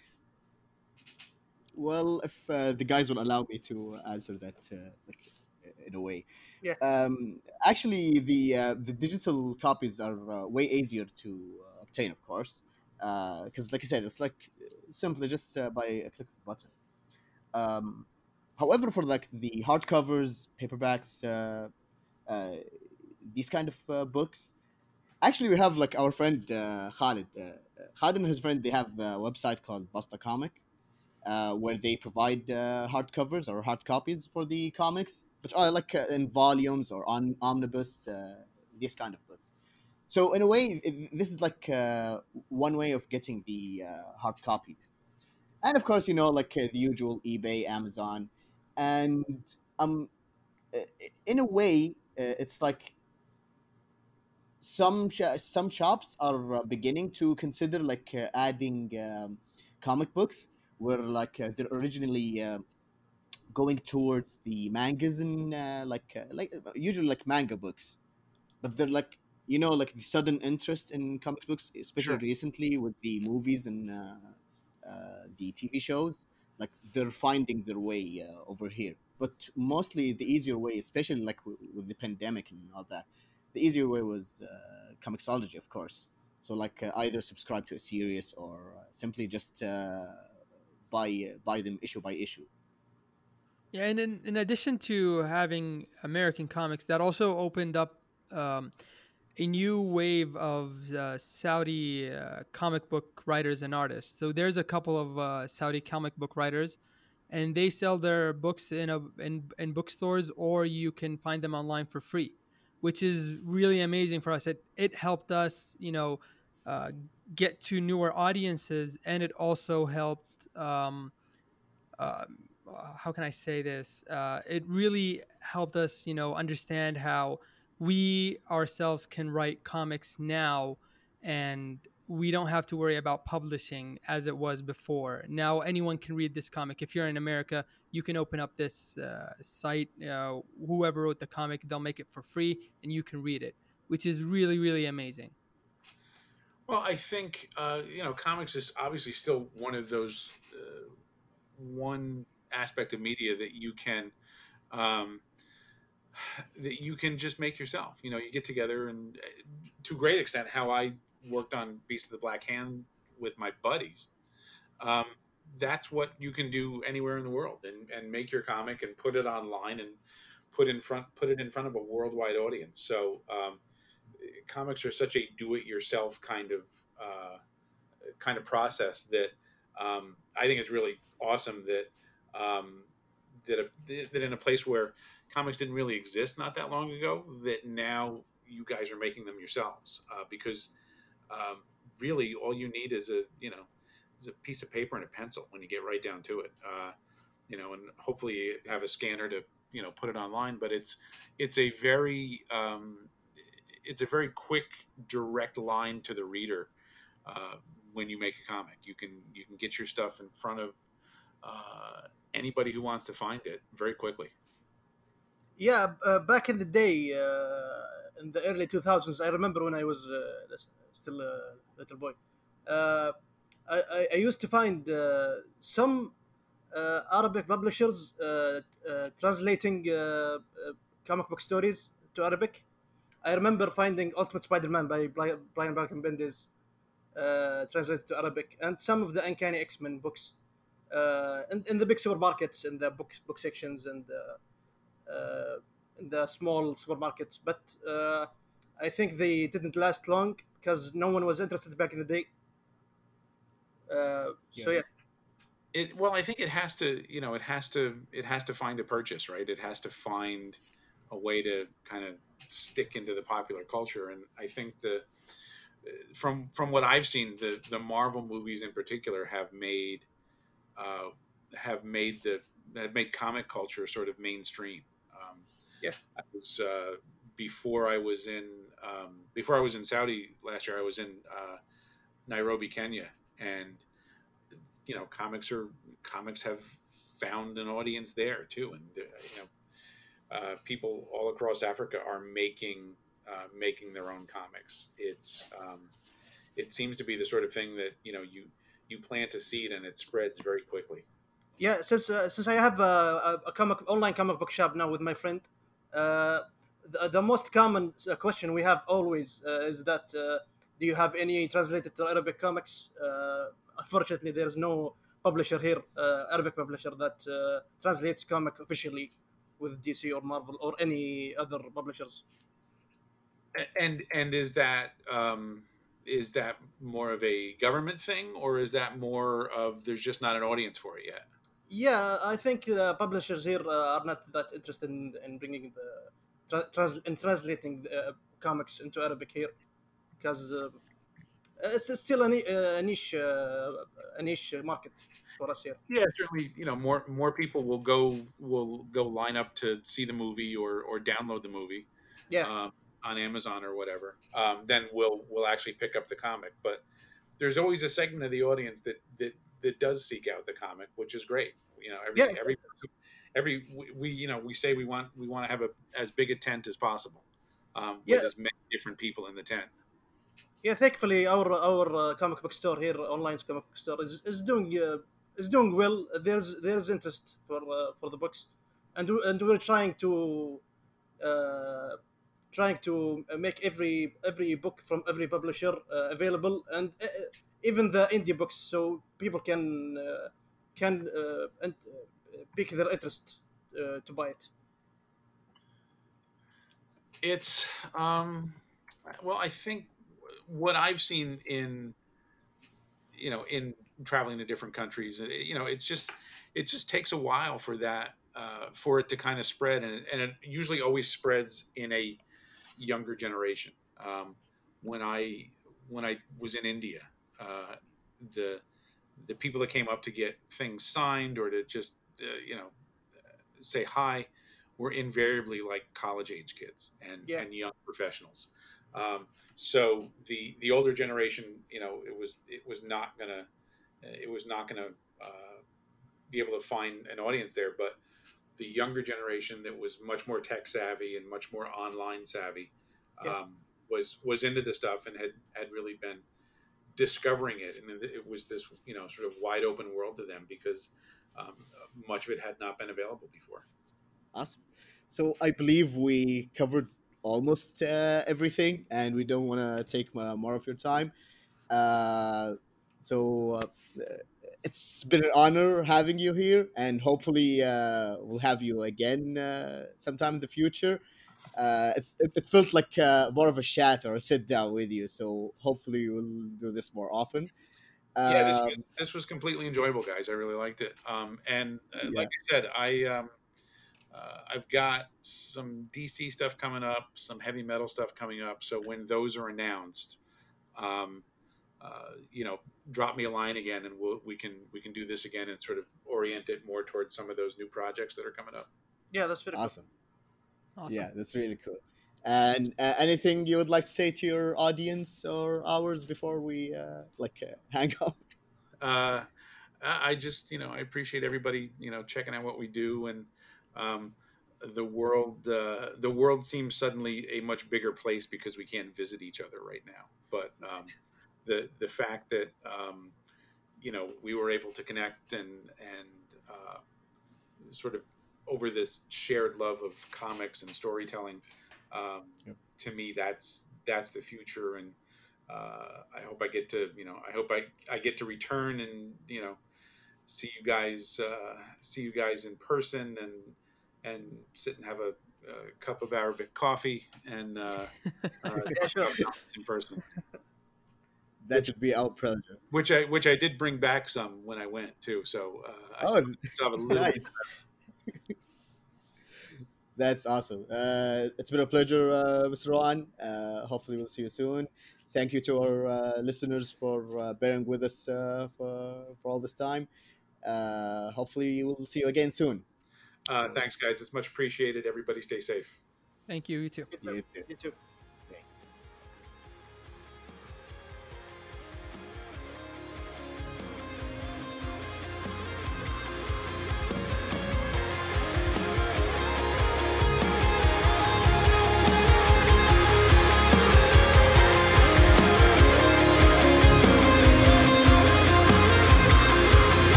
Speaker 3: Well, if uh, the guys will allow me to answer that uh, like in a way.
Speaker 5: Yeah.
Speaker 3: Um, actually, the uh, the digital copies are uh, way easier to uh, obtain, of course, because like I said, it's like simply just uh, by a click of a button. Um, however, for like the hardcovers, paperbacks, uh, uh, these kind of uh, books, actually, we have like our friend uh, Khaled. Uh, Khaled and his friend they have a website called Basta Comic, uh, where they provide uh, hardcovers or hard copies for the comics, but uh, like uh, in volumes or on omnibus, uh, these kind of books. So in a way, this is like uh, one way of getting the uh, hard copies, and of course, you know, like uh, the usual eBay, Amazon, and um, in a way, uh, it's like some sh- some shops are uh, beginning to consider like uh, adding um, comic books where like uh, they're originally uh, going towards the mangas and uh, like like usually like manga books. But they're like you know like the sudden interest in comic books especially
Speaker 4: Sure.
Speaker 3: recently with the movies and uh, uh, the tv shows like they're finding their way uh, over here. But mostly the easier way especially like w- with the pandemic and all that the easier way was uh, Comixology of course. So like uh, either subscribe to a series or uh, simply just uh, buy uh, buy them issue by issue.
Speaker 2: Yeah, and in, in addition to having American comics, that also opened up um, a new wave of uh, Saudi uh, comic book writers and artists. So there's a couple of uh, Saudi comic book writers, and they sell their books in a in, in bookstores, or you can find them online for free, which is really amazing for us. It it helped us, you know, uh, get to newer audiences, and it also helped. Um, uh, how can I say this? Uh, it really helped us, you know, understand how we ourselves can write comics now, and we don't have to worry about publishing as it was before. Now anyone can read this comic. If you're in America, you can open up this uh, site. Uh, whoever wrote the comic, they'll make it for free, and you can read it, which is really, really amazing.
Speaker 4: Well, I think uh, you know, comics is obviously still one of those uh, one aspect of media that you can um, that you can just make yourself. You know, you get together, and uh, to a great extent, how I worked on Beast of the Black Hand with my buddies. Um, that's what you can do anywhere in the world, and, and make your comic and put it online and put in front put it in front of a worldwide audience. So. Um, comics are such a do-it-yourself kind of uh, kind of process that um, I think it's really awesome that um, that a, that in a place where comics didn't really exist not that long ago, that now you guys are making them yourselves uh, because um, really all you need is a you know is a piece of paper and a pencil when you get right down to it. Uh, you know, and hopefully have a scanner to you know put it online. But it's it's a very um, it's a very quick, direct line to the reader uh, when you make a comic. You can you can get your stuff in front of uh, anybody who wants to find it very quickly.
Speaker 5: Yeah, uh, back in the day, uh, in the early 2000s, I remember when I was uh, still a little boy. Uh, I, I, used to find uh, some uh, Arabic publishers translating comic book stories to Arabic. I remember finding Ultimate Spider-Man by Bri- Brian Balkan Bendis translated to Arabic, and some of the Uncanny X-Men books in, in the big supermarkets, in the book book sections, and in the small supermarkets. But uh, I think they didn't last long because no one was interested back in the day. Uh, So
Speaker 3: Yeah.
Speaker 5: yeah,
Speaker 4: It well, I think it has to you know it has to it has to find a purchase, right? It has to find a way to kind of stick into the popular culture, and I think the from from what I've seen, the the Marvel movies in particular have made uh, have made the have made comic culture sort of mainstream.
Speaker 5: Yeah.
Speaker 4: I was uh, before I was in um, before I was in Saudi last year. I was in uh, Nairobi, Kenya, and you know, comics are comics have found an audience there too, and uh, you know, uh, people all across Africa are making uh, making their own comics. It's um, it seems to be the sort of thing that you know you you plant a seed and it spreads very quickly.
Speaker 5: yeah. Since uh, since I have a, a, a comic online comic book shop now with my friend, Uh, the, the most common uh, question we have always uh, is that uh, do you have any translated to Arabic comics? Uh, unfortunately, there's no publisher here, uh, Arabic publisher that uh, translates comic officially with DC or Marvel or any other publishers.
Speaker 4: And and is that um, is that more of a government thing, or is that more of there's just not an audience for it yet?
Speaker 5: Yeah, I think uh, publishers here uh, are not that interested in, in bringing the tra- trans- in translating the, uh, comics into Arabic here because uh, it's it's still a, ni- uh, a niche uh, a niche market for us here.
Speaker 4: Yeah, certainly. You know, more more people will go will go line up to see the movie or or download the movie.
Speaker 5: Yeah.
Speaker 4: Um, on Amazon or whatever. Um, then we'll we'll actually pick up the comic. But there's always a segment of the audience that that that does seek out the comic, which is great. You know, every
Speaker 5: Yeah.
Speaker 4: every every we, we you know we say we want we want to have a as big a tent as possible. Um, with
Speaker 5: Yeah.
Speaker 4: as many different people in the tent.
Speaker 5: Yeah, thankfully our our uh, comic book store here, online comic book store, is, is doing uh, is doing well. There's there's interest for uh, for the books, and and we're trying to uh, trying to make every every book from every publisher uh, available, and uh, even the indie books, so people can uh, can uh, and, uh, pick their interest uh, to buy it.
Speaker 4: It's um, well, I think what I've seen in you know in traveling to different countries, uh, you know, it's just it just takes a while for that uh, for it to kind of spread, and, and it usually always spreads in a younger generation. Um, when I when I was in India, uh, the the people that came up to get things signed or to just uh, you know say hi were invariably like college age kids and,
Speaker 5: Yeah.
Speaker 4: and young professionals. Um, so the the older generation, you know, it was it was not gonna it was not gonna uh, be able to find an audience there. But the younger generation that was much more tech savvy and much more online savvy
Speaker 5: Yeah.
Speaker 4: um, was was into the stuff and had had really been discovering it, and it was this you know sort of wide open world to them because um, much of it had not been available before.
Speaker 3: Awesome. So I believe we covered almost uh, everything, and we don't want to take uh, more of your time. Uh, so uh, it's been an honor having you here, and hopefully uh, we'll have you again uh, sometime in the future. Uh, it, it, it felt like uh, more of a chat or a sit down with you, so hopefully we'll do this more often.
Speaker 4: yeah, this
Speaker 3: Um,
Speaker 4: was, this was completely enjoyable, guys. I really liked it. Um, and uh,
Speaker 3: Yeah.
Speaker 4: like I said, I um, uh, I've got some DC stuff coming up, some heavy metal stuff coming up. So when those are announced, um, uh, you know, drop me a line again, and we'll we can we can do this again and sort of orient it more towards some of those new projects that are coming up.
Speaker 5: Yeah, that's very cool.
Speaker 3: awesome.
Speaker 2: Awesome.
Speaker 3: Yeah, that's really cool. And uh, anything you would like to say to your audience or ours before we uh, like uh, hang up?
Speaker 4: uh, I I just you know I appreciate everybody you know checking out what we do and um, the world uh, the world seems suddenly a much bigger place because we can't visit each other right now. But um, the the fact that um, you know we were able to connect and and uh, sort of over this shared love of comics and storytelling um,
Speaker 3: Yep.
Speaker 4: to me that's that's the future and uh, I hope I get to you know I hope I, I get to return and you know see you guys uh, see you guys in person and and sit and have a, a cup of Arabic coffee and uh, uh,
Speaker 5: Yeah, sure.
Speaker 4: in person
Speaker 3: That would be our pleasure.
Speaker 4: which I which I did bring back some when I went too so uh, I
Speaker 3: Oh,
Speaker 4: still, still have a little
Speaker 3: nice. That's awesome. Uh, it's been a pleasure, uh, Mr. Rohan. Uh, hopefully, we'll see you soon. Thank you to our uh, listeners for uh, bearing with us uh, for, for all this time. Uh, hopefully, we'll see you again soon.
Speaker 4: uh, thanks guys it's much appreciated everybody stay safe
Speaker 2: Thank you. You too.
Speaker 5: You too.
Speaker 3: You too.
Speaker 5: You too.